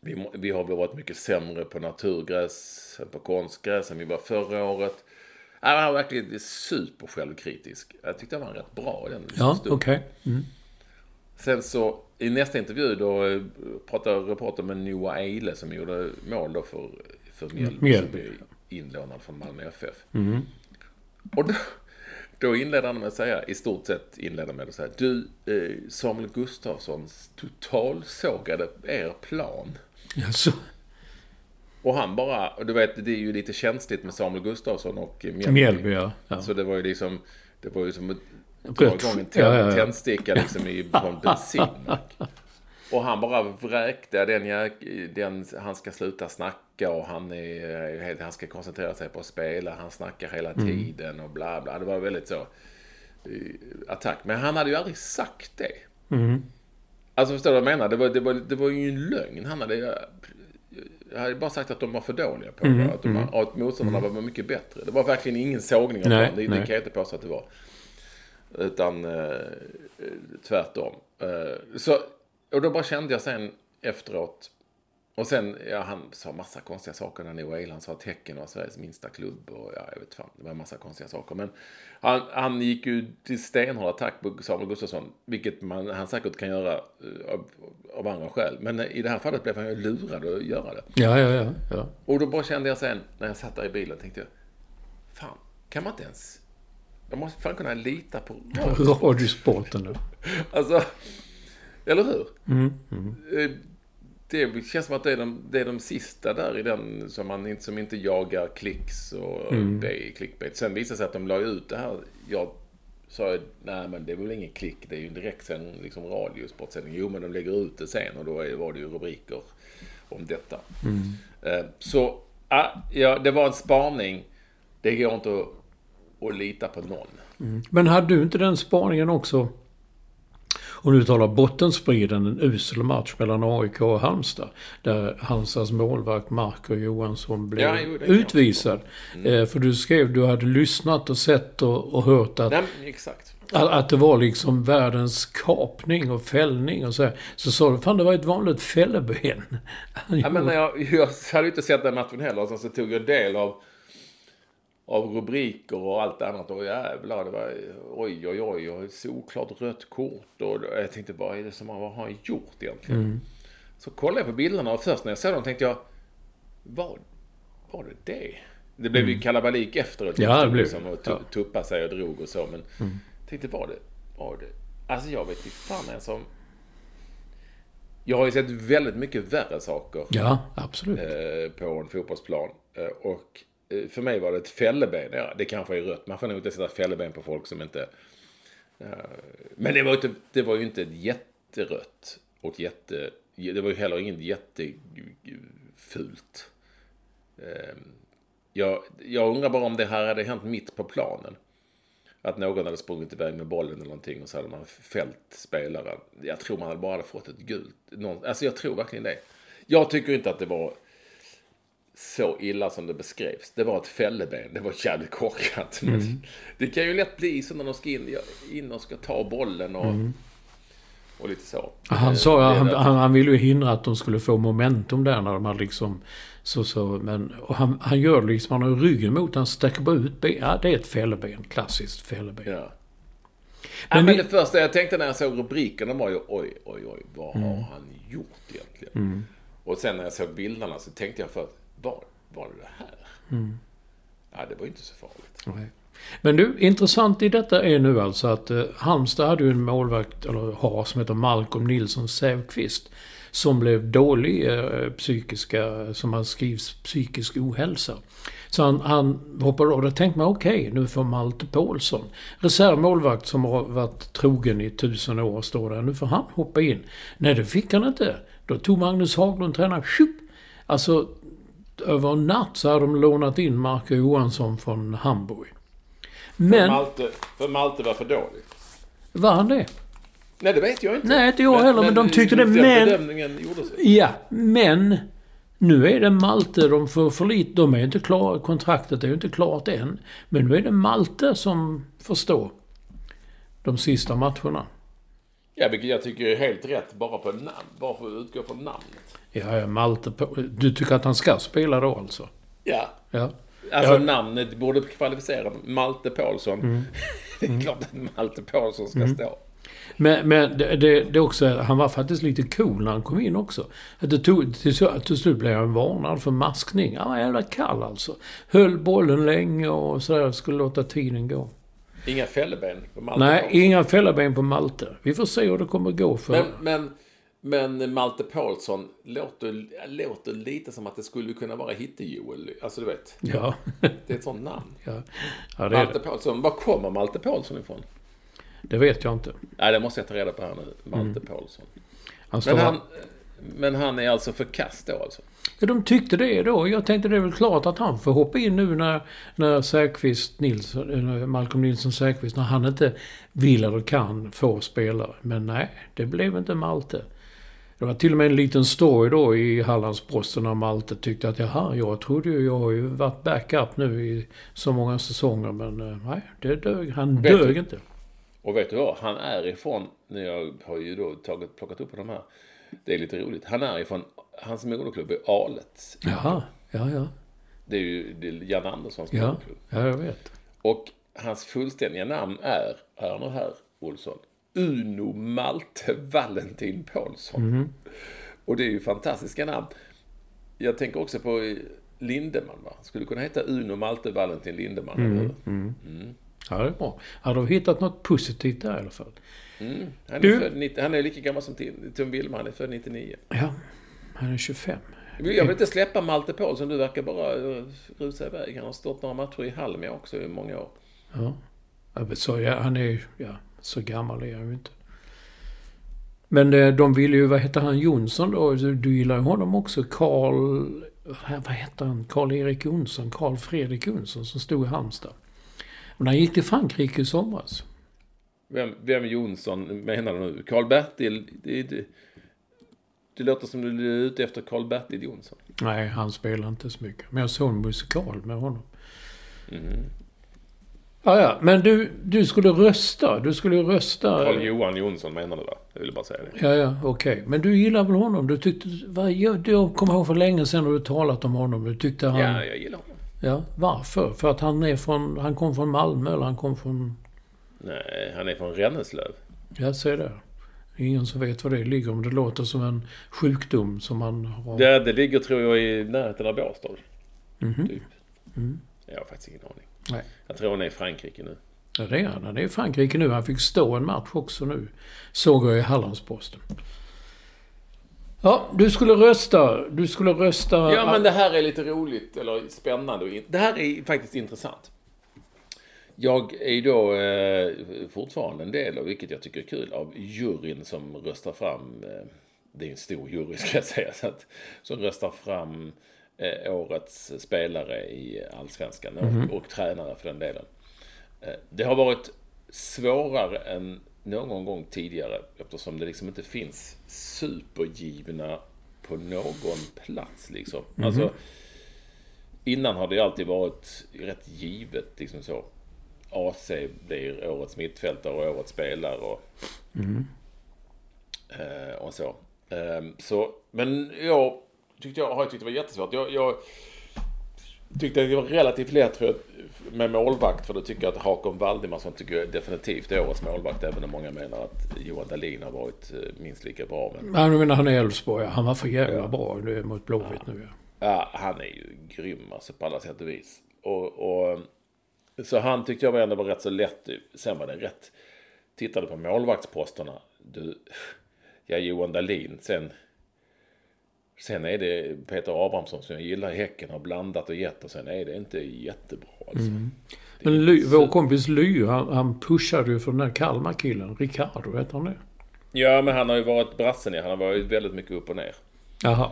Vi, vi har varit mycket sämre på naturgräs än på konstgräs än vi var förra året. Han var verkligen super självkritisk. Jag tyckte han var rätt bra i den Ja, okej. Mm. Sen så i nästa intervju då eh, pratade reportern med Noah Eile som gjorde mål då för, för Mjällby. Är Inlånad från Malmö FF. Och då, då inledde han med att säga, i stort sett inledde han med att säga, du eh, Samuel Gustafsson totalsågade er plan. Jaså? Och han bara, och du vet det är ju lite känsligt med Samuel Gustafsson och Mjällby. Mjällby, ja. ja. Så det var ju liksom, det var ju som att dra Rött. igång en Ja, ja, ja. tändsticka liksom i, [LAUGHS] bensinmack. Och han bara vräkte den, jäk- den, han ska sluta snacka och han, är, han ska koncentrera sig på att spela, han snackar hela Mm. tiden och bla bla. Det var väldigt så eh, attack. Men han hade ju aldrig sagt det. Mm. Alltså förstår du vad jag menar? Det var, det var, det var ju en lögn. Han hade, jag hade bara sagt att de var för dåliga på Mm. det. Att, de, att motståndarna var mycket bättre. Det var verkligen ingen sågning av Nej. Det, det nej. kan jag inte påstå att det var. Utan eh, tvärtom. Eh, så, och då bara kände jag sen efteråt. Och sen, ja, han sa massa konstiga saker när Noah Eil. Han sa att Häcken var Sveriges minsta klubb. Och ja, jag vet fan, det var en massa konstiga saker. Men han, han gick ju till stenhård attack på Samuel Gustafsson. Vilket man, han säkert kan göra eh, av, av andra skäl. Men i det här fallet blev han ju lurad att göra det. Ja, ja, ja. ja. Och då bara kände jag sen, när jag satt där i bilen, tänkte jag. Fan, kan man inte ens... Jag måste fan kunna lita på radio. [LAUGHS] Radiosporten nu. Alltså, eller hur? Eh, Det känns som att det är, de, det är de sista där i den som, man inte, som inte jagar klicks och mm. clickbait. Sen visade det sig att de la ut det här. Jag sa nej men det är väl ingen klick, det är ju en direktsänd liksom radiosportsändning. Jo men de lägger ut det sen och då är, var det ju rubriker om detta. Eh, Så, ah, ja, det var en spaning. Det går inte att, att lita på någon. Men hade du inte den spaningen också? Och nu talar bottenstriden, en usel match mellan AIK och Halmstad. Där Halmstads målvakt Marco Johansson blev Ja, jo, utvisad. Eh, för du skrev, du hade lyssnat och sett och, och hört att, Nej, att, att det var liksom världens kapning och fällning och så här. Så sa du, fan det var ett vanligt fälleben. [LAUGHS] Ja, men jag, jag hade inte sett den matchen heller. Och sen så tog jag del av, av rubriker och allt annat. Och jävlar, det var oj, oj, oj. Och solklart rött kort. Och jag tänkte, vad är det som vad har han gjort egentligen? Så kollade jag på bilderna och först när jag såg dem tänkte jag, vad var det det? Det blev ju kalabalik efteråt. Ja, det blev liksom, och Ja. tuppa sig och drog och så. Men tänkte, var det, var det? Alltså jag vet inte fan en som... Jag har ju sett väldigt mycket värre saker Ja, absolut. eh, på en fotbollsplan. Eh, och Eh, för mig var det ett fälleben. Ja, det kanske är rött. Man får nog inte sätta fälleben på folk som inte... Uh, men det var, inte, det var ju inte ett jätterött och jätte... Det var ju heller inget jättefult. Uh, ehm, jag, jag undrar bara om det här hade hänt mitt på planen. Att någon hade sprungit iväg med bollen eller någonting och så hade man fällt spelaren. Jag tror man hade bara hade fått ett gult. Någon, alltså jag tror verkligen det. Jag tycker inte att det var så illa som det beskrevs. Det var ett fälleben. Det var jävligt korkat. [LAUGHS] Men det kan ju lätt bli så när de ska in, in och ska ta bollen och, och lite så. Han Eh, sa det- han, han, han ville ju hindra att de skulle få momentum där när de hade liksom... Så, så, men, och han, han gör liksom, han har ju ryggen mot, han sträcker bara ut ben. Ja, det är ett fälleben. Klassiskt fälleben. Ja. Men Men, men det första jag tänkte när jag såg rubrikerna var ju oj, oj, oj, vad har han gjort egentligen? Och sen när jag såg bilderna så tänkte jag först, var, var det det här? Ja, det var inte så farligt. Nej. Men du, intressant i detta är nu alltså att eh, Halmstad hade ju en målvakt, eller har, som heter Malcolm Nilsson Säfqvist. Som blev dålig eh, psykiska, som han skrivs, psykisk ohälsa. Så han, han hoppade av. Då tänkte man okej, nu får Malte Paulsson. Reservmålvakt som har varit trogen i tusen år står där. Nu får han hoppa in. Nej, det fick han inte. Då tog Magnus Haglund tränare. Tjup! Alltså, över en natt så hade de lånat in Marco Johansson från Hamburg. Men, Malte, för Malte var för dålig. var han det? Nej, det vet jag inte. Nej, inte jag heller, men de tyckte det, men- bedömningen gjordes. Ja, men nu är det Malte de får för lite. De är inte klara. Kontraktet är ju inte klart än. Men nu är det Malte som får stå de sista matcherna. Ja, vilket jag tycker är helt rätt bara på namn. Bara för att utgå från namnet. Ja, ja, Malte... på- Du tycker att han ska spela då alltså? Ja. Ja. Alltså Ja. namnet borde kvalificera Malte Paulsson. [LAUGHS] det är klart att Malte Paulsson ska stå. Men, men det, det, också, han var faktiskt lite cool när han kom in också. Att det tog, till, till slut blev han varnad för maskning. Han var jävla kall alltså. Höll bollen länge och sådär. Skulle låta tiden gå. Inga fälleben på Malte Nej, inga fälleben på Malte. Vi får se hur det kommer gå för... Men, men, men Malte Paulsson låter, låter lite som att det skulle kunna vara Hitte-Joel. Alltså du vet, Ja. det är ett sånt namn. ja. ja, Malte det. Paulsson. Var kommer Malte Paulsson ifrån? Det vet jag inte. Nej, det måste jag ta reda på här nu. Malte Paulsson. Han Men han, men han är alltså förkast då alltså? Ja, de tyckte det då. Jag tänkte det är väl klart att han får hoppa in nu när, när Nilsson, eller Malcolm Nilsson Säfqvist, när han inte vill eller kan få spelare. Men nej, det blev inte Malte. Det var till och med en liten story då i Hallandsposten när Malte tyckte att jaha, jag trodde ju, jag har ju varit backup nu i så många säsonger men eh, nej, det dög. Han Vet dög du- inte. Och vet du vad? Han är ifrån, när jag har ju då tagit, plockat upp de här. Det är lite roligt. Han är ifrån, hans moderklubb är Alet. Jaha, ja, ja. Det är ju det är Jan Anderssons Ja, moderklubb. ja jag vet. Och hans fullständiga namn är, hör nu här Olsson, Uno Malte Valentin Paulsson. Och det är ju fantastiska namn. Jag tänker också på eh, Lindemann va? Skulle kunna heta Uno Malte Valentin Lindemann. eller hur? Ja, det är bra. Har du hittat något positivt där i alla fall? Mm. Han, är Du- född, 90 han är lika gammal som Tom Wilmer, han är född 99. Ja, han är 25. Jag vill inte släppa Malte Paulsson, du verkar bara eh, rusa iväg. Han har stått några matcher i Halmia också i många år. Ja. Så, ja, han är ju, ja, så gammal är han ju inte. Men eh, de ville ju, vad heter han, Jonsson då? Du, du gillar ju honom också. Karl, vad heter han? Karl-Erik Jonsson, Karl Fredrik Jonsson som stod i Halmstad. Men han gick till Frankrike i somras. Vem, vem Jonsson menar du nu? Karl-Bertil? Det, det, det låter som du är ute efter Karl-Bertil Jonsson. Nej, han spelar inte så mycket. Men jag såg en musikal med honom. Ja, ja. Men du, du skulle rösta. Du skulle rösta. Karl-Johan Jonsson menar du va? Jag ville bara säga det. Ja, ja, okej. Men du gillar väl honom? Du tyckte... Vad, jag, jag kommer ihåg för länge sedan när du talat om honom. Du tyckte han... Ja, jag gillar honom. Ja, varför? För att han är från... Han kom från Malmö eller han kom från... Nej, han är från Renneslöv. Jag säger det. Ingen som vet vad det ligger om. Det låter som en sjukdom som man har... Det, det ligger tror jag i närheten av Båstad. Typ. Jag har faktiskt ingen aning. Nej. Jag tror han är i Frankrike nu. Ja, det är han. Han är i Frankrike nu. Han fick stå en match också nu. Såg jag i Hallandsposten. Ja, du skulle rösta. Du skulle rösta... Ja, men det här är lite roligt, eller spännande. Det här är faktiskt intressant. Jag är ju då eh, fortfarande en del, av, vilket jag tycker är kul, av juryn som röstar fram, eh, det är en stor jury ska jag säga, [LAUGHS] så att, som röstar fram eh, årets spelare i Allsvenskan och, och tränare för den delen. Eh, det har varit svårare än någon gång tidigare eftersom det liksom inte finns supergivna på någon plats liksom. Alltså, innan har det alltid varit rätt givet liksom så. AC blir årets mittfältare och årets spelare och, eh, och så. Ehm, så. Men jag tyckte jag, har jag tyckt det var jättesvårt. Jag, jag tyckte det var relativt lätt för, med målvakt för då tycker jag att Hakon Valdimarsson tycker jag definitivt är årets målvakt även om många menar att Johan Dahlin har varit eh, minst lika bra. Men Ja, du menar han är Elfsborg. Han var för jävla bra nu mot Blåvitt nu. Ja. Ja, han är ju grym alltså på alla sätt och vis. Och, och, så han tyckte jag var ändå var rätt så lätt. Sen var det rätt. Tittade på målvaktsposterna. Du, ja, Johan Dahlin. Sen, sen är det Peter Abrahamsson som jag gillar i Häcken har blandat och gett. Och sen är det inte jättebra alltså. Är Men Ly, så- vår kompis Ly, han, han pushade ju för den där Kalmar-killen. Ricardo, heter han det? Ja, men han har ju varit brassen i. Han har varit väldigt mycket upp och ner. Jaha.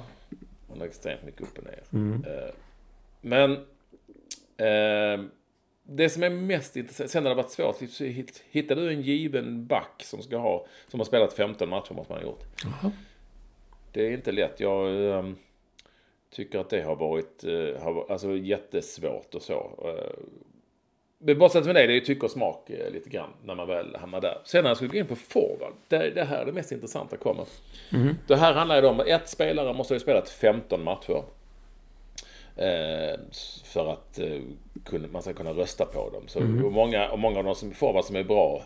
Han har extremt mycket upp och ner. Eh, Men eh, det som är mest intressant, sen har det varit svårt, hittar du en given back som ska ha, som har spelat 15 matcher måste man ha gjort. Jaha. Det är inte lätt. Jag eh, tycker att det har varit eh, har, alltså, jättesvårt och så. Eh, Men bortsett från det, det är ju tycke och smak eh, lite grann när man väl hamnar där. Sen när jag skulle gå in på forward, det, det här är det mest intressanta kommer. Det här handlar ju om ett spelare måste ha spelat 15 matcher. Eh, för att eh, kunna, man ska kunna rösta på dem. Så, och, många, och många av de som forward som är bra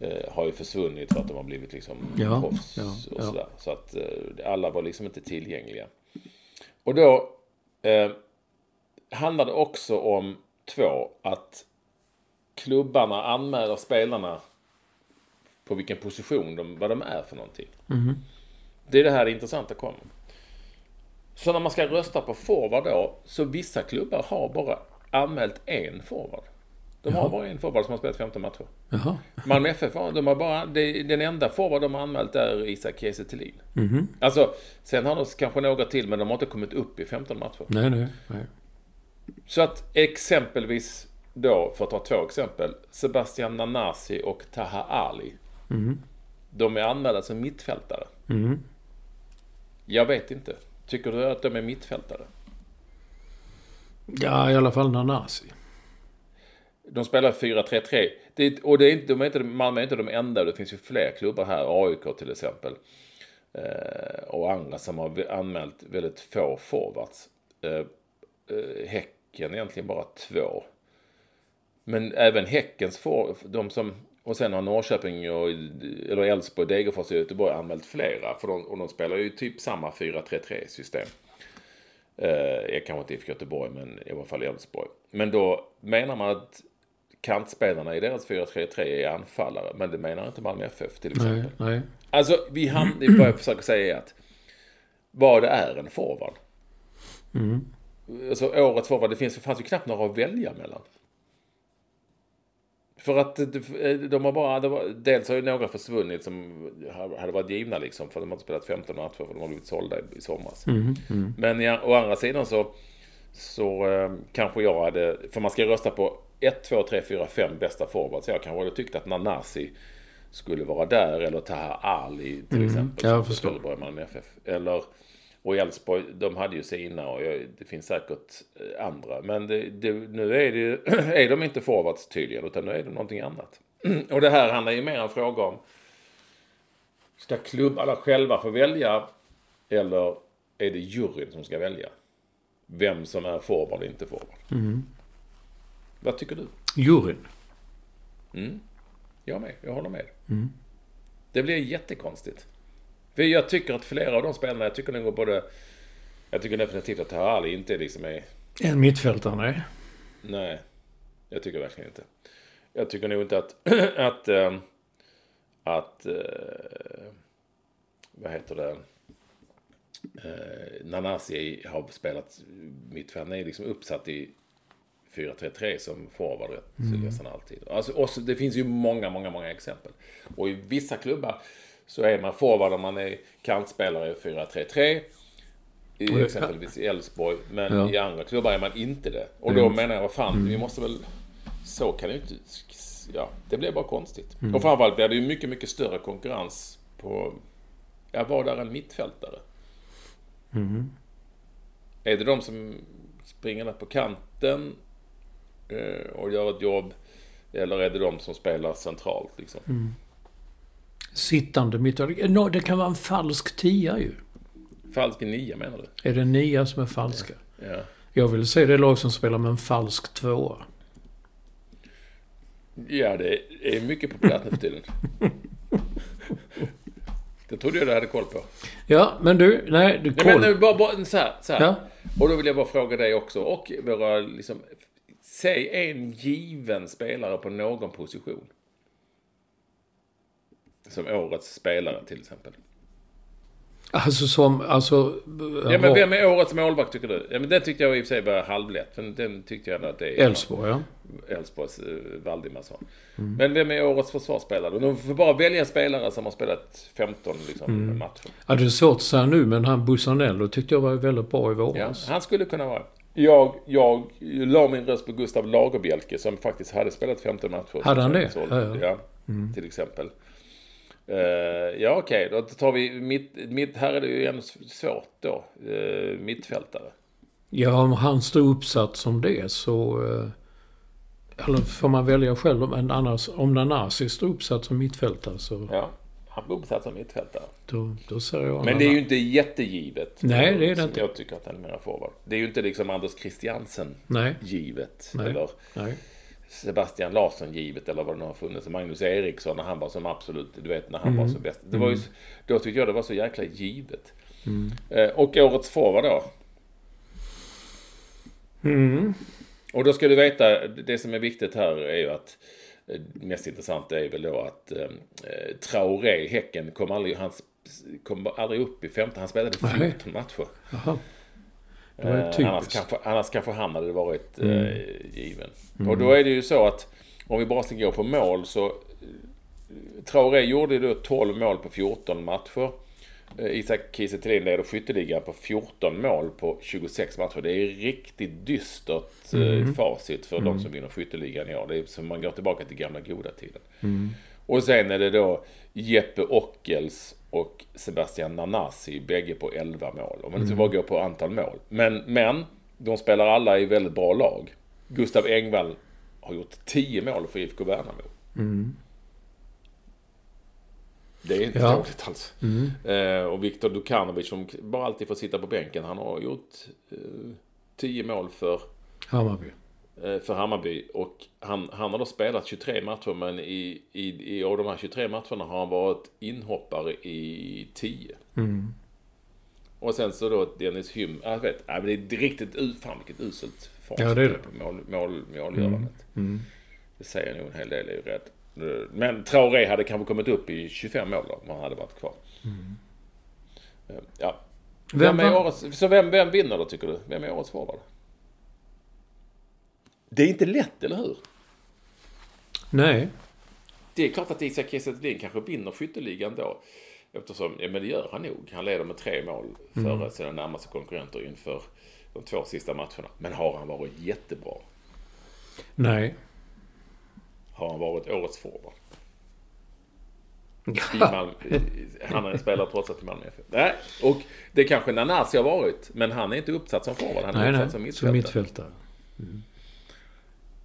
eh, har ju försvunnit för att de har blivit liksom Ja, proffs ja, och ja. sådär. Så att alla var liksom inte tillgängliga. Och då eh, handlar det också om två, att klubbarna anmäler spelarna på vilken position de, vad de är för någonting. Det är det här det intressanta kommer. Så när man ska rösta på forward då, så vissa klubbar har bara anmält en forward. De har bara en forward som har spelat 15 matcher. Jaha. Malmö FF de har bara, det, den enda forward de har anmält är Isak Kiese Thelin. Alltså, sen har de kanske några till, men de har inte kommit upp i 15 matcher. Nej, nej, nej. Så att exempelvis då, för att ta två exempel, Sebastian Nanasi och Taha Ali. De är anmälda som mittfältare. Jag vet inte. Tycker du att de är mittfältare? Ja, i alla fall Nanasi. De spelar 4-3-3. Det, och det är inte, de är inte, Malmö är inte de enda. Det finns ju fler klubbar här. AIK till exempel. Eh, och andra som har anmält väldigt få forwards. Eh, eh, häcken egentligen bara två. Men även Häckens får, de som, och sen har Norrköping och, eller Elfsborg, Degerfors och Göteborg anmält flera. För de, och de spelar ju typ samma 4-3-3 system. Eh, kanske inte IFK Göteborg, men i alla fall Elfsborg. Men då menar man att kantspelarna i deras 4-3-3 är anfallare. Men det menar inte Malmö FF till exempel. Nej, nej. Alltså, vi hamnar, vad jag försöker säga är att vad det är en forward. Mm. Alltså årets forward, det finns, det fanns ju knappt några att välja mellan. För att de har bara, var, dels har ju några försvunnit som hade varit givna liksom. För de har inte spelat 15 matcher för de har blivit sålda i, i somras. Mm, mm. Men ja, å andra sidan så, så eh, kanske jag hade, för man ska rösta på 1, 2, 3, 4, 5 bästa forwards. Jag kanske hade tyckt att Nanasi skulle vara där. Eller Taha Ali till Mm, exempel. jag som förstår. Eller, och Elfsborg, de hade ju sina och jag, det finns säkert eh, andra. Men det, det, nu är, det, [CLEARS THROAT] är de inte forwards tydligen, utan nu är det någonting annat. [CLEARS THROAT] Och det här handlar ju mer om fråga om, ska klubbarna själva få välja eller är det juryn som ska välja? Vem som är forward och inte forward. Mm. Vad tycker du? Juryn. Jag med, jag håller med. Mm. Det blir jättekonstigt. För jag tycker att flera av de spelarna, jag tycker nog både... Jag tycker definitivt att Ali inte liksom är... En mittfältare, nej. Nej, jag tycker verkligen inte. Jag tycker nog inte att... [CLEARS THROAT] att... ähm, att... äh, vad heter det? Uh, Nanasi har spelat mittfält. Han är liksom uppsatt i 4-3-3 som forward mm. nästan alltid. Alltså, och så, det finns ju många, många, många exempel. Och i vissa klubbar så är man forward om man är kantspelare i 4-3-3. I exempelvis i Elfsborg. Men Ja. i andra klubbar är man inte det. Och då menar jag, vad fan, vi måste väl... Så kan det ju inte... Ja, det blir bara konstigt. Och framförallt blir det ju mycket, mycket större konkurrens på... Ja, vad är en mittfältare? Är det de som springer ner på kanten eh, och gör ett jobb? Eller är det de som spelar centralt liksom? Sittande mittfältare. No, det kan vara en falsk tia ju. Falsk nia menar du? Är det nia som är falska? Ja. Jag vill se det lag som spelar med en falsk tvåa. Ja, det är mycket populärt nu för tiden. [LAUGHS] Det trodde jag du hade koll på. Ja, men du, nej, du Nej, men koll. nu, bara, bara så här, så här. Ja. Och då vill jag bara fråga dig också och våra liksom... Säg en given spelare på någon position. Som årets spelare till exempel. Alltså som, alltså... Ja, men vem är årets målvakt tycker du? Ja, men den tyckte jag i och för sig var halvlätt. Men den tyckte jag ändå att det är... Elfsborg, ja. Elfsborgs eh, Valdimarsson. Men vem är årets försvarsspelare? De får bara välja spelare som har spelat 15 liksom, matcher. ja. Det är svårt att säga nu, men han Bussanello tyckte jag var väldigt bra i Ja, våras. han skulle kunna vara. Jag, jag la min röst på Gustav Lagerbielke som faktiskt hade spelat 15 matcher. Hade han det? Ja, ja. ja, till exempel. Eh, ja, okej. Då tar vi mitt, mitt... Här är det ju ändå svårt då. Uh, mittfältare. Ja, om han står uppsatt som det så... eh, Eller får man välja själv. Men annars, om Nanasi står uppsatt som mittfältare så Ja, han blir uppsatt som mittfältare. då, då säger jag Men det är ju inte jättegivet. Nej, det är det inte. Jag tycker att han är mera forward. Det är ju inte liksom Anders Christiansen Nej, givet. Nej. Eller nej. Sebastian Larsson givet eller vad det nu har funnits. Magnus Eriksson när han var som absolut, du vet när han Mm. var som bäst. Det var ju, då tyckte jag det var så jäkla givet. Eh, och årets forward då? Mm. Och då ska du veta, det som är viktigt här är ju att eh, mest intressant är väl då att eh, Traoré, Häcken, kom aldrig, han kom aldrig upp i 15, han spelade 14 Nej. matcher. Jaha. Det var ju Eh, annars, typiskt. kanske, annars kanske han hade varit eh, given. Och då är det ju så att om vi bara ska gå på mål så eh, Traoré gjorde då 12 mål på 14 matcher. Eh, Isak Kiese Thelin leder skytteligan på 14 mål på 26 matcher. Det är riktigt dystert eh, facit för de som vinner skytteligan i år. Det är som man går tillbaka till gamla goda tiden. Och sen är det då Jeppe Ockels och Sebastian Nanasi, bägge på 11 mål. Om man inte bara går på antal mål. Men, men de spelar alla i väldigt bra lag. Gustav Engvall har gjort 10 mål för IFK Värnamo. Det är inte Ja. dåligt alls. Eh, och Viktor Dukanovic som bara alltid får sitta på bänken. Han har gjort eh, 10 mål för, Hammarby. Eh, för Hammarby. Och han, han har då spelat 23 matcher men i, i, i av de här 23 matcherna har han varit inhoppare i 10. Och sen så då Dennis Hym. Jag vet, ja, men det är riktigt, fan vilket uselt facit Ja, det är det. på mål, mål, målgörandet. Det säger nog en hel del, är ju rätt. Men Traoré hade kanske kommit upp i 25 mål då, om han hade varit kvar. Eh, Ja. Vem, Vem är årets, så vem, vem vinner då tycker du? Vem är årets forward? Det är inte lätt, eller hur? Nej. Det är klart att Isak Kiese kanske vinner skytteligan då. Eftersom, ja men det gör han nog. Han leder med tre mål före sina närmaste konkurrenter inför de två sista matcherna. Men har han varit jättebra? Nej. Har han varit årets forward? [LAUGHS] Malmö, han är spelare trots att i Malmö FF. Nej, och det kanske Nanasi har varit. Men han är inte uppsatt som forward. Han är Nej, uppsatt nej. som Som mittfältare. mittfältare.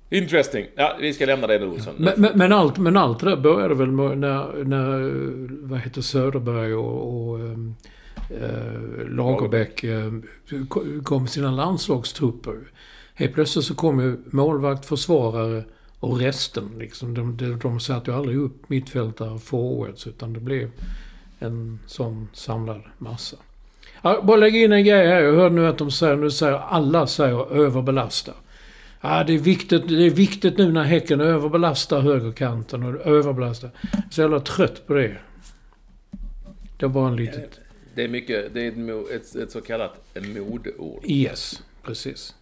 Interesting. Ja, vi ska lämna det nu Olsson. Men, men, men, allt, men allt det där började väl när, när vad heter Söderberg och, och eh, Lagerbäck eh, ko- kom med sina landslagstrupper. Helt plötsligt så kom ju målvakt, försvarare och resten. Liksom. De, de, de satte ju aldrig upp mittfältare, forwards, utan det blev en sån samlad massa. Ja, bara lägga in en grej här. Jag hörde nu att de säger, nu säger alla säger överbelasta. Ja, det är viktigt, det är viktigt nu när Häcken överbelastar högerkanten och överbelastar. Så jävla trött på det. Det var bara en litet... Det är mycket, det är ett, ett, ett så kallat modeord. Yes, precis.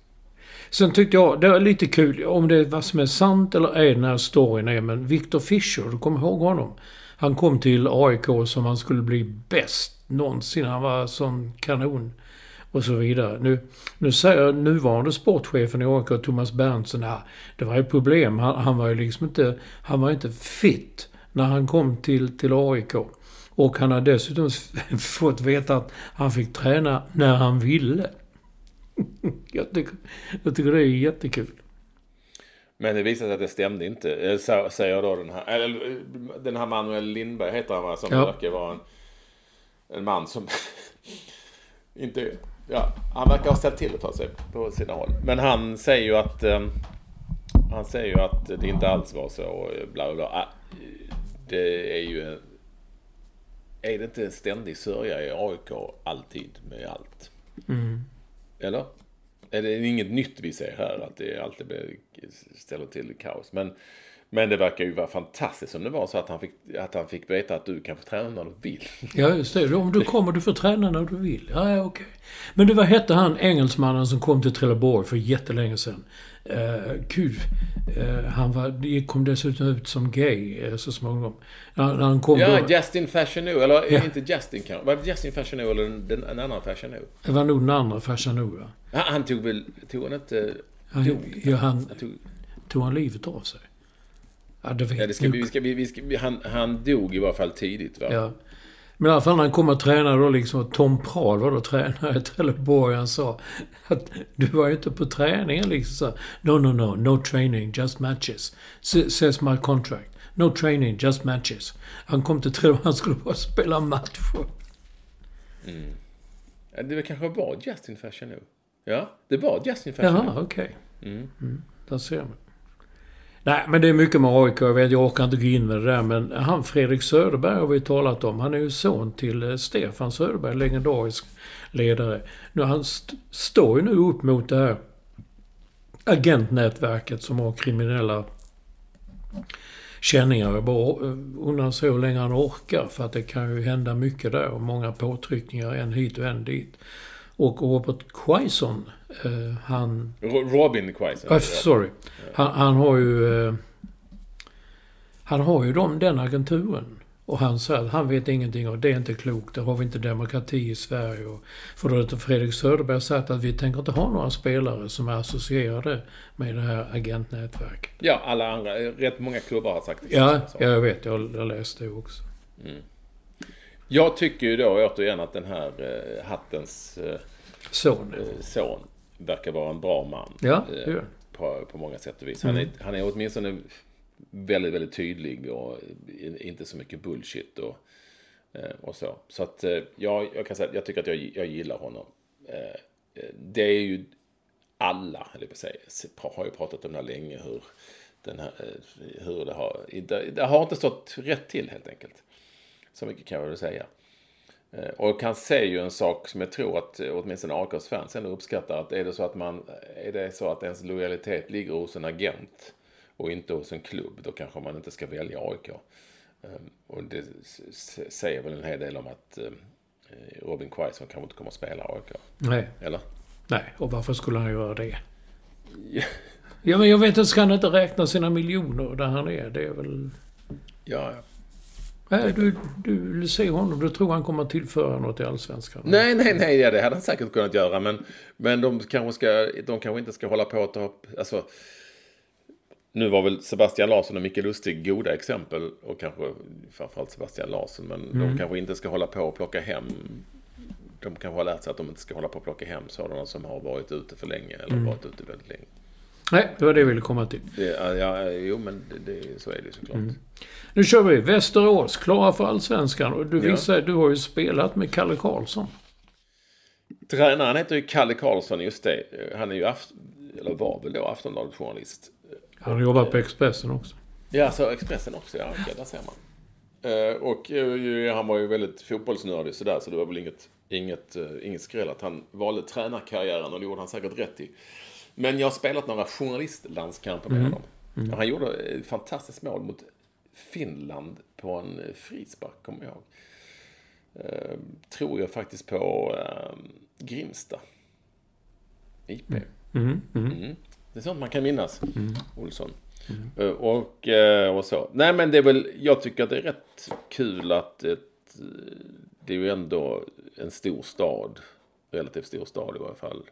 Sen tyckte jag, det var lite kul, om det är vad som är sant eller ej den här storyn är, men Victor Fischer, du kommer ihåg honom? Han kom till AIK som han skulle bli bäst någonsin. Han var sån kanon. Och så vidare. Nu, nu säger nuvarande sportchefen i AIK, Thomas Berntsen, ja, det var ju problem. Han, han var ju liksom inte, han var inte fit när han kom till, till AIK. Och han har dessutom [LAUGHS] fått veta att han fick träna när han ville. [LAUGHS] Jag tycker, jag tycker det är jättekul. Men det visade sig att det stämde inte. Eh, så- Säger då den här, eller den här Manuel Lindberg heter han va? Som Ja. verkar vara en, en man som [LAUGHS] inte, ja, han verkar ha ställt till det för sig på sina håll. Men han säger ju att, eh, han säger ju att det inte alls var så och bla bla bla. Ah, Det är ju, en- är det inte en ständig sörja i AIK alltid med allt? Eller? Är det inget nytt vi ser här? Att det alltid blir- ställer till kaos. Men, men det verkar ju vara fantastiskt om det var så att han fick, att han fick veta att du kan få träna när du vill. [LAUGHS] Ja, just det. Om du kommer, du får träna när du vill. Ja, ja, okej. Men du, vad hette han, engelsmannen som kom till Trelleborg för jättelänge sedan? Uh, gud. Eh, han var, det kom dessutom ut som gay eh, så småningom. När, när han kom Ja, då, Justin Fashionou. Eller Ja. inte Justin kanske. Var det Justin Fashionou eller en, den- en annan Fashionou? Det var nog den andra Fashanou, va? Han, han tog väl... Tog han inte... Han, dog? ja, han, Han tog, tog han livet av sig? Ja, det vet ja, det ska, vi, vi ska, vi, vi ska, vi, han, han dog i varje fall tidigt va? Ja. Men i alla fall när han kom och tränade då liksom, Tom Prahl var då tränare i Trelleborg. Han sa att du var ju inte på träningen liksom. Så, no, no, no, no training, just matches. S- says my contract. No training, just matches. Han kom till Trelleborg, han skulle bara spela matcher. Ja, Det kanske var Justin Fashionou. Ja, det var Justin Fashionou. Jaha, okej. Mm. Där ser man. Nej, men det är mycket med AIK. Jag vet, jag orkar inte gå in med det där. Men han Fredrik Söderberg har vi talat om. Han är ju son till eh, Stefan Söderberg, legendarisk ledare. Nu, han st- står ju nu upp mot det här agentnätverket som har kriminella känningar. Jag bara eh, undrar så hur länge han orkar. För att det kan ju hända mycket där. Och många påtryckningar, en hit och en dit. Och Robert Quaison, eh, han Ro- Robin Quaison. Uh, sorry. Han, han har ju... Eh, han har ju dem, den agenturen. Och han säger att han vet ingenting och det är inte klokt. Där har vi inte demokrati i Sverige. Och för då har Fredrik Söderberg sagt att vi tänker inte ha några spelare som är associerade med det här agentnätverket. Ja, alla andra. Rätt många klubbar har sagt det. Ja, jag vet. Jag har läst det också. Jag tycker ju då återigen att den här eh, hattens eh, Son. eh, son verkar vara en bra man. Ja, Eh, på, på många sätt och vis. Han, är, han är åtminstone väldigt, väldigt tydlig och inte så mycket bullshit och, eh, och så. Så att eh, jag, jag kan säga jag tycker att jag, jag gillar honom. Det är ju alla, eller på säga, har ju pratat om det här länge, hur, den här, hur det har... Det har inte stått rätt till helt enkelt. Så mycket kan jag väl säga. Och jag kan säga ju en sak som jag tror att åtminstone AIKs fans ändå uppskattar. Att är det så att man, är det så att ens lojalitet ligger hos en agent och inte hos en klubb, då kanske man inte ska välja AIK. Ehm, och det säger väl en hel del om att ehm, Robin Quaison kanske inte kommer att spela AIK. Nej. Eller? Nej, och varför skulle han göra det? Ja men jag vet inte, ska han inte räkna sina miljoner där han är? Det är väl... Ja, ja. Nej, du, du vill se honom. Du tror han kommer att tillföra något i Allsvenskan? Nej, nej, nej. Ja, det hade han säkert kunnat göra. Men, men de, kanske ska, de kanske inte ska hålla på att ta. Alltså, nu var väl Sebastian Larsson och Micke Lustig goda exempel och kanske framförallt Sebastian Larsson. Men mm. de kanske inte ska hålla på och plocka hem. De kanske har lärt sig att de inte ska hålla på och plocka hem sådana som har varit ute för länge eller mm. varit ute väldigt länge. Nej, det var det jag ville komma till. Det, ja, jo, men det, det, så är det såklart. Mm. Nu kör vi. Västerås, klara för Allsvenskan. Och du visar, ja. du har ju spelat med Kalle Karlsson. Tränaren heter ju Kalle Karlsson, just det. Han är ju, aft eller var väl då Aftonbladet-journalist. Han har jobbat på Expressen också. Ja, så Expressen också. Ja, okej, där ser man. Uh, och uh, han var ju väldigt fotbollsnördig sådär, så det var väl inget, inget, uh, inget skräll att han valde tränarkarriären och det gjorde han säkert rätt i. Men jag har spelat några journalistlandskamper med mm. honom. Mm. Han gjorde ett fantastiskt mål mot Finland på en frispark, kommer jag ihåg. tror jag faktiskt på Grimsta. IP. Mm. Mm. mm. mm. Det är sånt man kan minnas. Mm. Olsson. Eh, och, eh, och så. Nej men det är väl, jag tycker att det är rätt kul att ett, det är ju ändå en stor stad. Relativt stor stad i varje fall.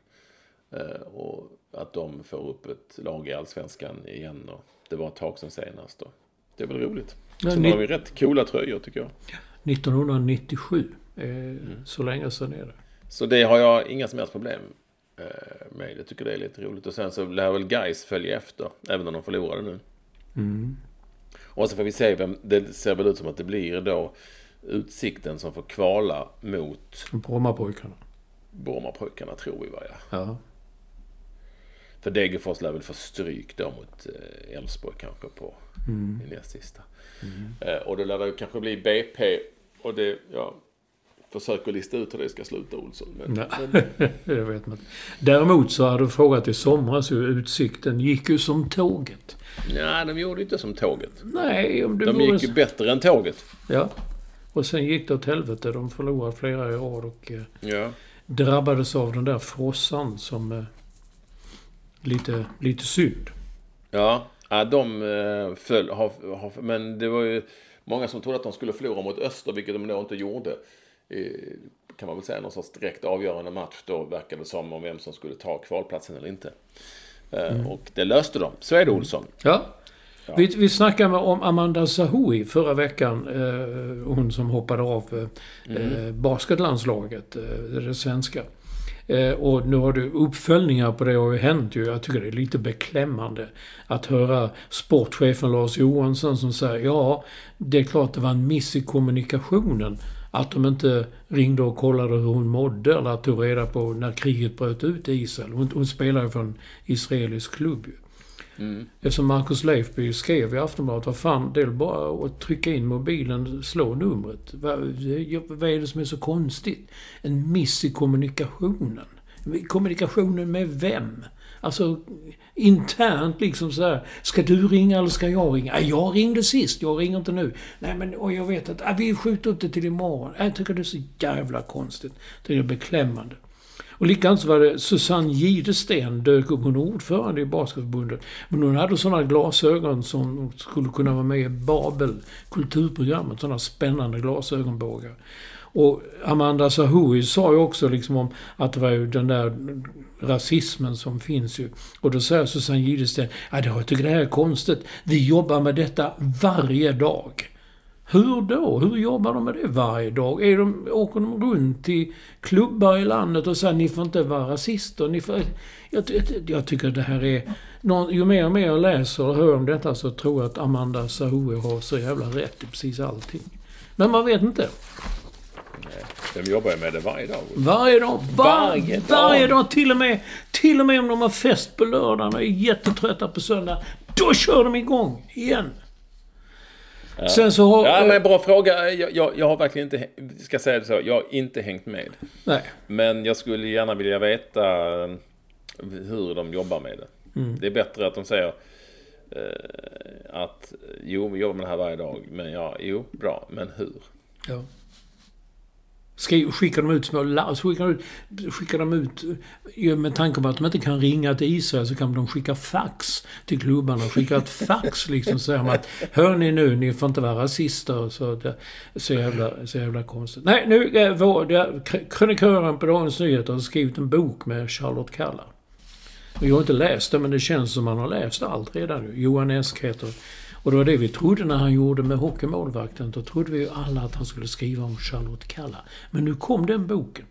Eh, och att de får upp ett lag i Allsvenskan igen. Och det var ett tag sedan senast. Då. Det är väl roligt. Ja, Sen har vi rätt coola tröjor tycker jag. 1997. Eh, mm. Så länge sedan är det. Så det har jag inga som helst problem Eh, med. Jag tycker det är lite roligt. Och sen så lär väl Guys följa efter. Även om de förlorade nu. Mm. Och så får vi se vem. Det ser väl ut som att det blir då Utsikten som får kvala mot Brommapojkarna. Brommapojkarna tror vi va ja. ja. För Degerfors lär väl få stryk då mot eh, Elfsborg kanske på mm. i näst sista. Mm. Eh, och då lär det kanske bli BP. Och det, ja, försöker lista ut hur det ska sluta Olsson. Men, Nej, [LAUGHS] det vet man Däremot så hade du frågat i somras hur Utsikten gick ju som tåget. Nej, de gjorde inte som tåget. Nej, om du De gick ju bättre än tåget. Ja. Och sen gick det åt helvete. De förlorade flera i rad och eh, ja. drabbades av den där frossan som... Eh, lite, lite synd. Ja, ja de eh, föll... Har, har, men det var ju många som trodde att de skulle förlora mot Öster, vilket de då inte gjorde kan man väl säga, någon sorts direkt avgörande match då verkade det som om vem som skulle ta kvalplatsen eller inte. Eh, mm. Och det löste de. Så är det Olsson. Ja. ja. Vi, vi snackade om Amanda Zahoui förra veckan. Eh, hon som hoppade av eh, mm. basketlandslaget, det svenska. Eh, och nu har du uppföljningar på det har ju hänt ju. Jag tycker det är lite beklämmande att höra sportchefen Lars Johansson som säger ja, det är klart det var en miss i kommunikationen att de inte ringde och kollade hur hon mådde eller tog reda på när kriget bröt ut i Israel. Hon, hon spelar ju för en israelisk klubb ju. Mm. Eftersom Marcus Leifby skrev i Aftonbladet, vad fan, det är bara att trycka in mobilen, slå numret. Vad, vad är det som är så konstigt? En miss i kommunikationen. Kommunikationen med vem? Alltså internt liksom så här. Ska du ringa eller ska jag ringa? jag ringde sist, jag ringer inte nu. Nej men och jag vet att ah, vi skjuter upp det till imorgon. Jag tycker det är så jävla konstigt. Det är beklämmande. Och likadant så var det Susanne Gidesten dök upp. Hon är ordförande i Basketförbundet. Men hon hade sådana glasögon som skulle kunna vara med i Babel, kulturprogrammet. Sådana spännande glasögonbågar. Och Amanda Zahoui sa ju också liksom om att det var ju den där rasismen som finns ju. Och då säger Susanne Gidesten, ja jag tycker det här är konstigt. Vi jobbar med detta varje dag. Hur då? Hur jobbar de med det varje dag? Är de, åker de runt till klubbar i landet och säger ni får inte vara rasister? Ni får, jag, jag tycker det här är... Ju mer och mer jag läser och hör om detta så tror jag att Amanda Sahoui har så jävla rätt i precis allting. Men man vet inte. De jobbar ju med det varje dag. Varje dag. Var, Varje dag. Varje dag. Till och, med, till och med om de har fest på lördagen och är jättetrötta på söndag. Då kör de igång igen. Sen så har... Ja, men bra fråga. Jag, jag, jag har verkligen inte, ska säga det så, jag har inte hängt med. Nej. Men jag skulle gärna vilja veta eh, hur de jobbar med det. Mm. Det är bättre att de säger eh, att jo, vi jobbar med det här varje dag. Men ja, jo, bra. Men hur? Ja. Skri, skickar de ut små larm, skickar, de ut, skickar de ut, eh, med tanke på att de inte kan ringa till Israel så kan de skicka fax till klubbarna. Skicka ett fax liksom så säger de att Hör ni nu, ni får inte vara rasister. Så, det, så, jävla, så jävla konstigt. Nej, nu, eh, vår, det, krönikören på Dagens Nyheter har skrivit en bok med Charlotte Kalla. Jag har inte läst den, men det känns som man har läst allt redan. Johan Esk heter och det var det vi trodde när han gjorde med hockeymålvakten. Då trodde vi ju alla att han skulle skriva om Charlotte Kalla. Men nu kom den boken.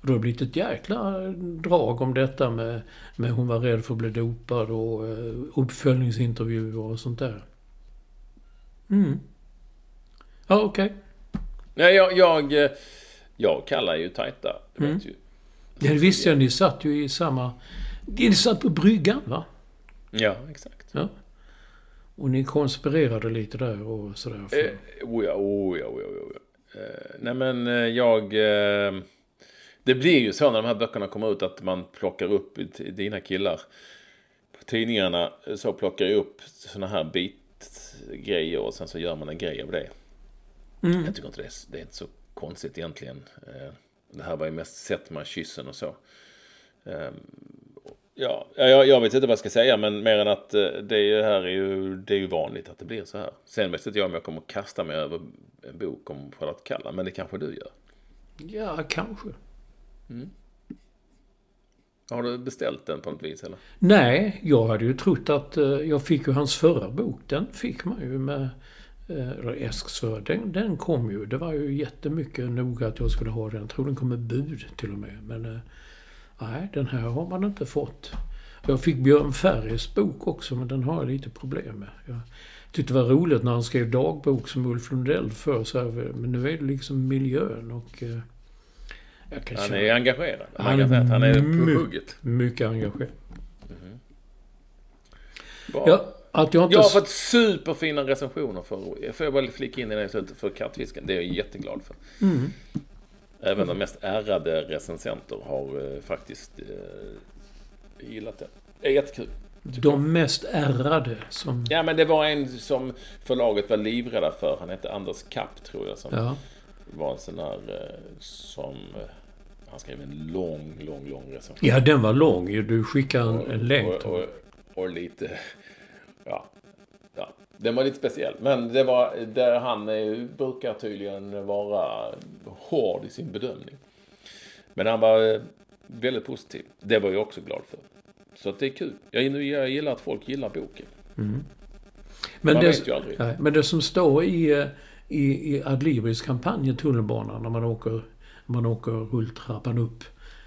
Och det har blivit ett jäkla drag om detta med, med hon var rädd för att bli dopad och uh, uppföljningsintervjuer och sånt där. Mm. Ja, okej. Okay. Nej, jag, jag, eh, jag kallar ju tajta. Mm. vet ju. Ja, det visste jag. Ni satt ju i samma... Ni satt på bryggan, va? Ja, exakt. Ja. Och ni konspirerade lite där och sådär. För... Eh, oh ja, oh ja, oh ja, oh ja. Eh, nej men eh, jag... Eh, det blir ju så när de här böckerna kommer ut att man plockar upp dina killar. På tidningarna eh, så plockar jag upp såna här bitgrejer och sen så gör man en grej av det. Mm. Jag tycker inte det är, det är inte så konstigt egentligen. Eh, det här var ju mest sett med kyssen och så. Ja, jag, jag vet inte vad jag ska säga, men mer än att eh, det här är ju, det är ju vanligt att det blir så här. Sen vet inte jag om jag kommer kasta mig över en bok om Charlotte Kalla, men det kanske du gör. Ja, kanske. Har du beställt den på något vis eller? Nej, jag hade ju trott att... eh, Jag fick ju hans förra bok. Den fick man ju med... eh, Eller Esks förra. Den, den kom ju. Det var ju jättemycket noga att jag skulle ha den. Jag tror den kom med bud till och med. Men... Nej, den här har man inte fått. Jag fick Björn Ferrys bok också, men den har jag lite problem med. Jag tyckte det var roligt när han skrev dagbok som Ulf Lundell för så här, Men nu är det liksom miljön och... eh, Jag kan Han känna- är engagerad. Han att han är på hugget. mycket engagerad. Bra. Ja, att jag inte... Jag har fått superfina recensioner för, får jag bara flika in i det för kattfisken. Det är jag jätteglad för. Mm. Även de mest ärrade recensenter har eh, faktiskt eh, gillat det. Det är jättekul. De mest ärrade som... Ja, men det var en som förlaget var livrädda för. Han hette Anders Kapp, tror jag, som Ja. var en sån där eh, som... Eh, han skrev en lång, lång, lång recension. ja, den var lång. Du skickade en, en länk. och, och, och lite... Ja. Den var lite speciell. Men det var där han eh, brukar tydligen vara hård i sin bedömning. Men han var eh, väldigt positiv. Det var jag också glad för. Så det är kul. Jag, jag gillar att folk gillar boken. Men Man det, vet ju aldrig. nej, men det som står i, eh, i, i Adlibris kampanj i tunnelbanan när man åker, man åker rulltrappan upp.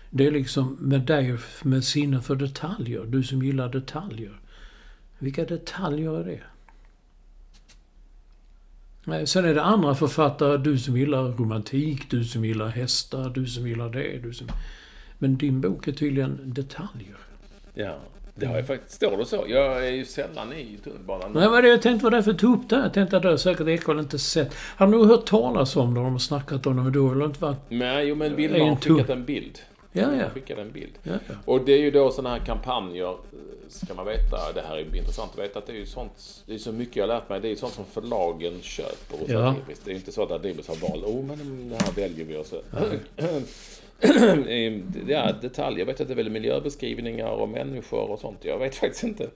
Det är liksom med dig med sinne för detaljer. Du som gillar detaljer. Vilka detaljer är det? Nej, Sen är det andra författare. Du som gillar romantik, du som gillar hästar, du som gillar det. Du som... Men din bok är tydligen detaljer. Ja, det har jag faktiskt. Står det så? Jag är ju sällan i tunnelbanan. Nej, vad det jag tänkte var därför jag tog upp det. här. Jag tänkte att det har säkert Ekwall inte sett. Han har nog hört talas om det. De har snackat om det, men då har det inte varit... Nej, jo men Är en har skickat en bild. Ja, ja. skickade en bild. Ja, ja. Och det är ju då sådana här kampanjer, ska man veta, det här är intressant att veta, att det är ju sånt, det är så mycket jag har lärt mig, det är ju sånt som förlagen köper hos Ja. Adlibris. Det är ju inte så att Adlibris har valt, oh men det här väljer vi och så. ja, [CLEARS THROAT] detaljer, jag vet att det är väl miljöbeskrivningar och människor och sånt. Jag vet faktiskt inte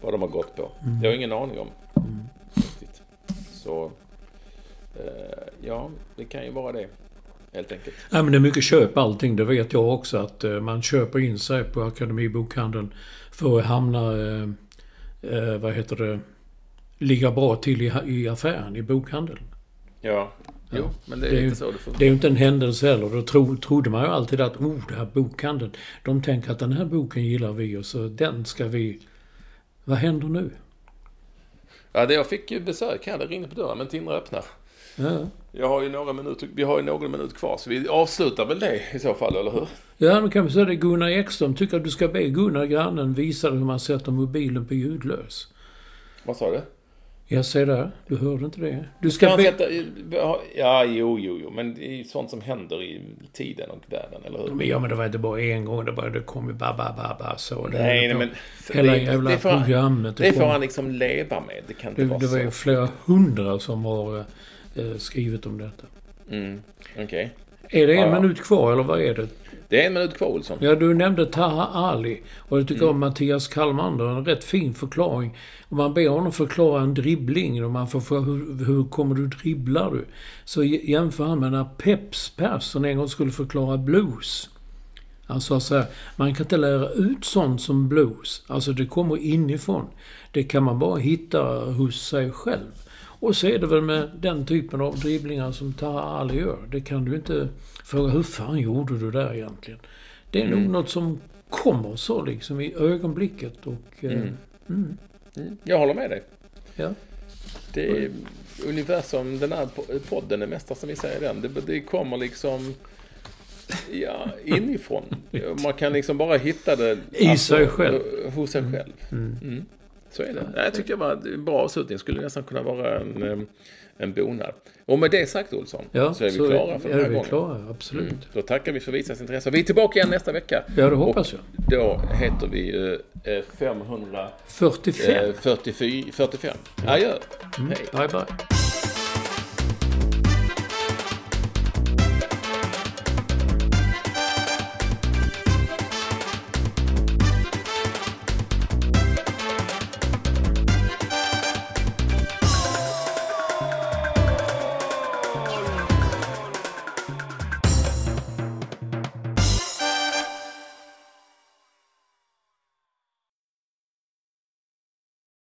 vad de har gått på. Det har jag ingen aning om. Riktigt. Så, eh, ja, det kan ju vara det. Helt enkelt. Nej, men det är mycket köp allting. Det vet jag också. Att eh, man köper in sig på Akademibokhandeln för att hamna... Eh, eh, vad heter det? Ligga bra till i, i affären, i bokhandeln. Ja. Jo, men det är, Det är, inte så det funkar. det är ju inte en händelse heller. Då tro, trodde man ju alltid att oh, det här bokhandeln. De tänker att den här boken gillar vi och så den ska vi... Vad händer nu? Ja, det jag fick ju besök här. Det ringde på dörren, men Tindra öppnar. Ja, Jag har ju några minuter, vi har ju någon minut kvar, så vi avslutar väl det i så fall, eller hur? ja då kan vi säga det. Gunnar Ekström tycker att du ska be Gunnar, grannen, visa dig hur man sätter mobilen på ljudlös. Vad sa du? Jag ser där. Du hörde inte det? Du Ska be... sätta, ja, jo, jo, jo, men det är ju sånt som händer i tiden och världen, eller hur? Men ja, men det var inte bara en gång. Det, bara, det kom ju bara, bara, bara, bara så. Det Nej, nej, men... Hela det, jävla det får programmet. det får kom- han liksom leva med. Det kan inte Det, vara det var ju så. flera hundra som har eh, skrivit om detta. Mm, Okej. Är det en Ja, minut kvar eller vad är det? Det är en minut kvar, Olsson. Ja, du nämnde Taha Ali. Och jag tycker Mm. om Mattias Kalmander. En rätt fin förklaring. Om man ber honom förklara en dribbling och man får fråga hur, hur kommer du dribblar du? Så jämför han med när Peps Persson en gång skulle förklara blues. Han sa så här, man kan inte lära ut sånt som blues. Alltså det kommer inifrån. Det kan man bara hitta hos sig själv. Och så är det väl med den typen av dribblingar som Taha Ali gör. Det kan du inte fråga, hur fan gjorde du där egentligen? Det är nog något som kommer så liksom i ögonblicket och... eh, Mm, jag håller med dig. Ja. Det är universum, den här po- podden, det mesta som vi säger den, det, det kommer liksom ja, inifrån. [LAUGHS] Man kan liksom bara hitta det I sig själv. Hos sig själv. Mm. Så är det. Jag tyckte det var en bra avslutning. Skulle nästan kunna vara en, en bonad. Och med det sagt Olsson, Ja, så är vi klara för den är här vi gången. klara, absolut. Mm. Då tackar vi för visat intresse. Vi är tillbaka igen nästa vecka. Ja, det hoppas Och jag. Då heter vi eh, 545. 45. Eh, 44, 45. Adjö. Hej. Bye, bye.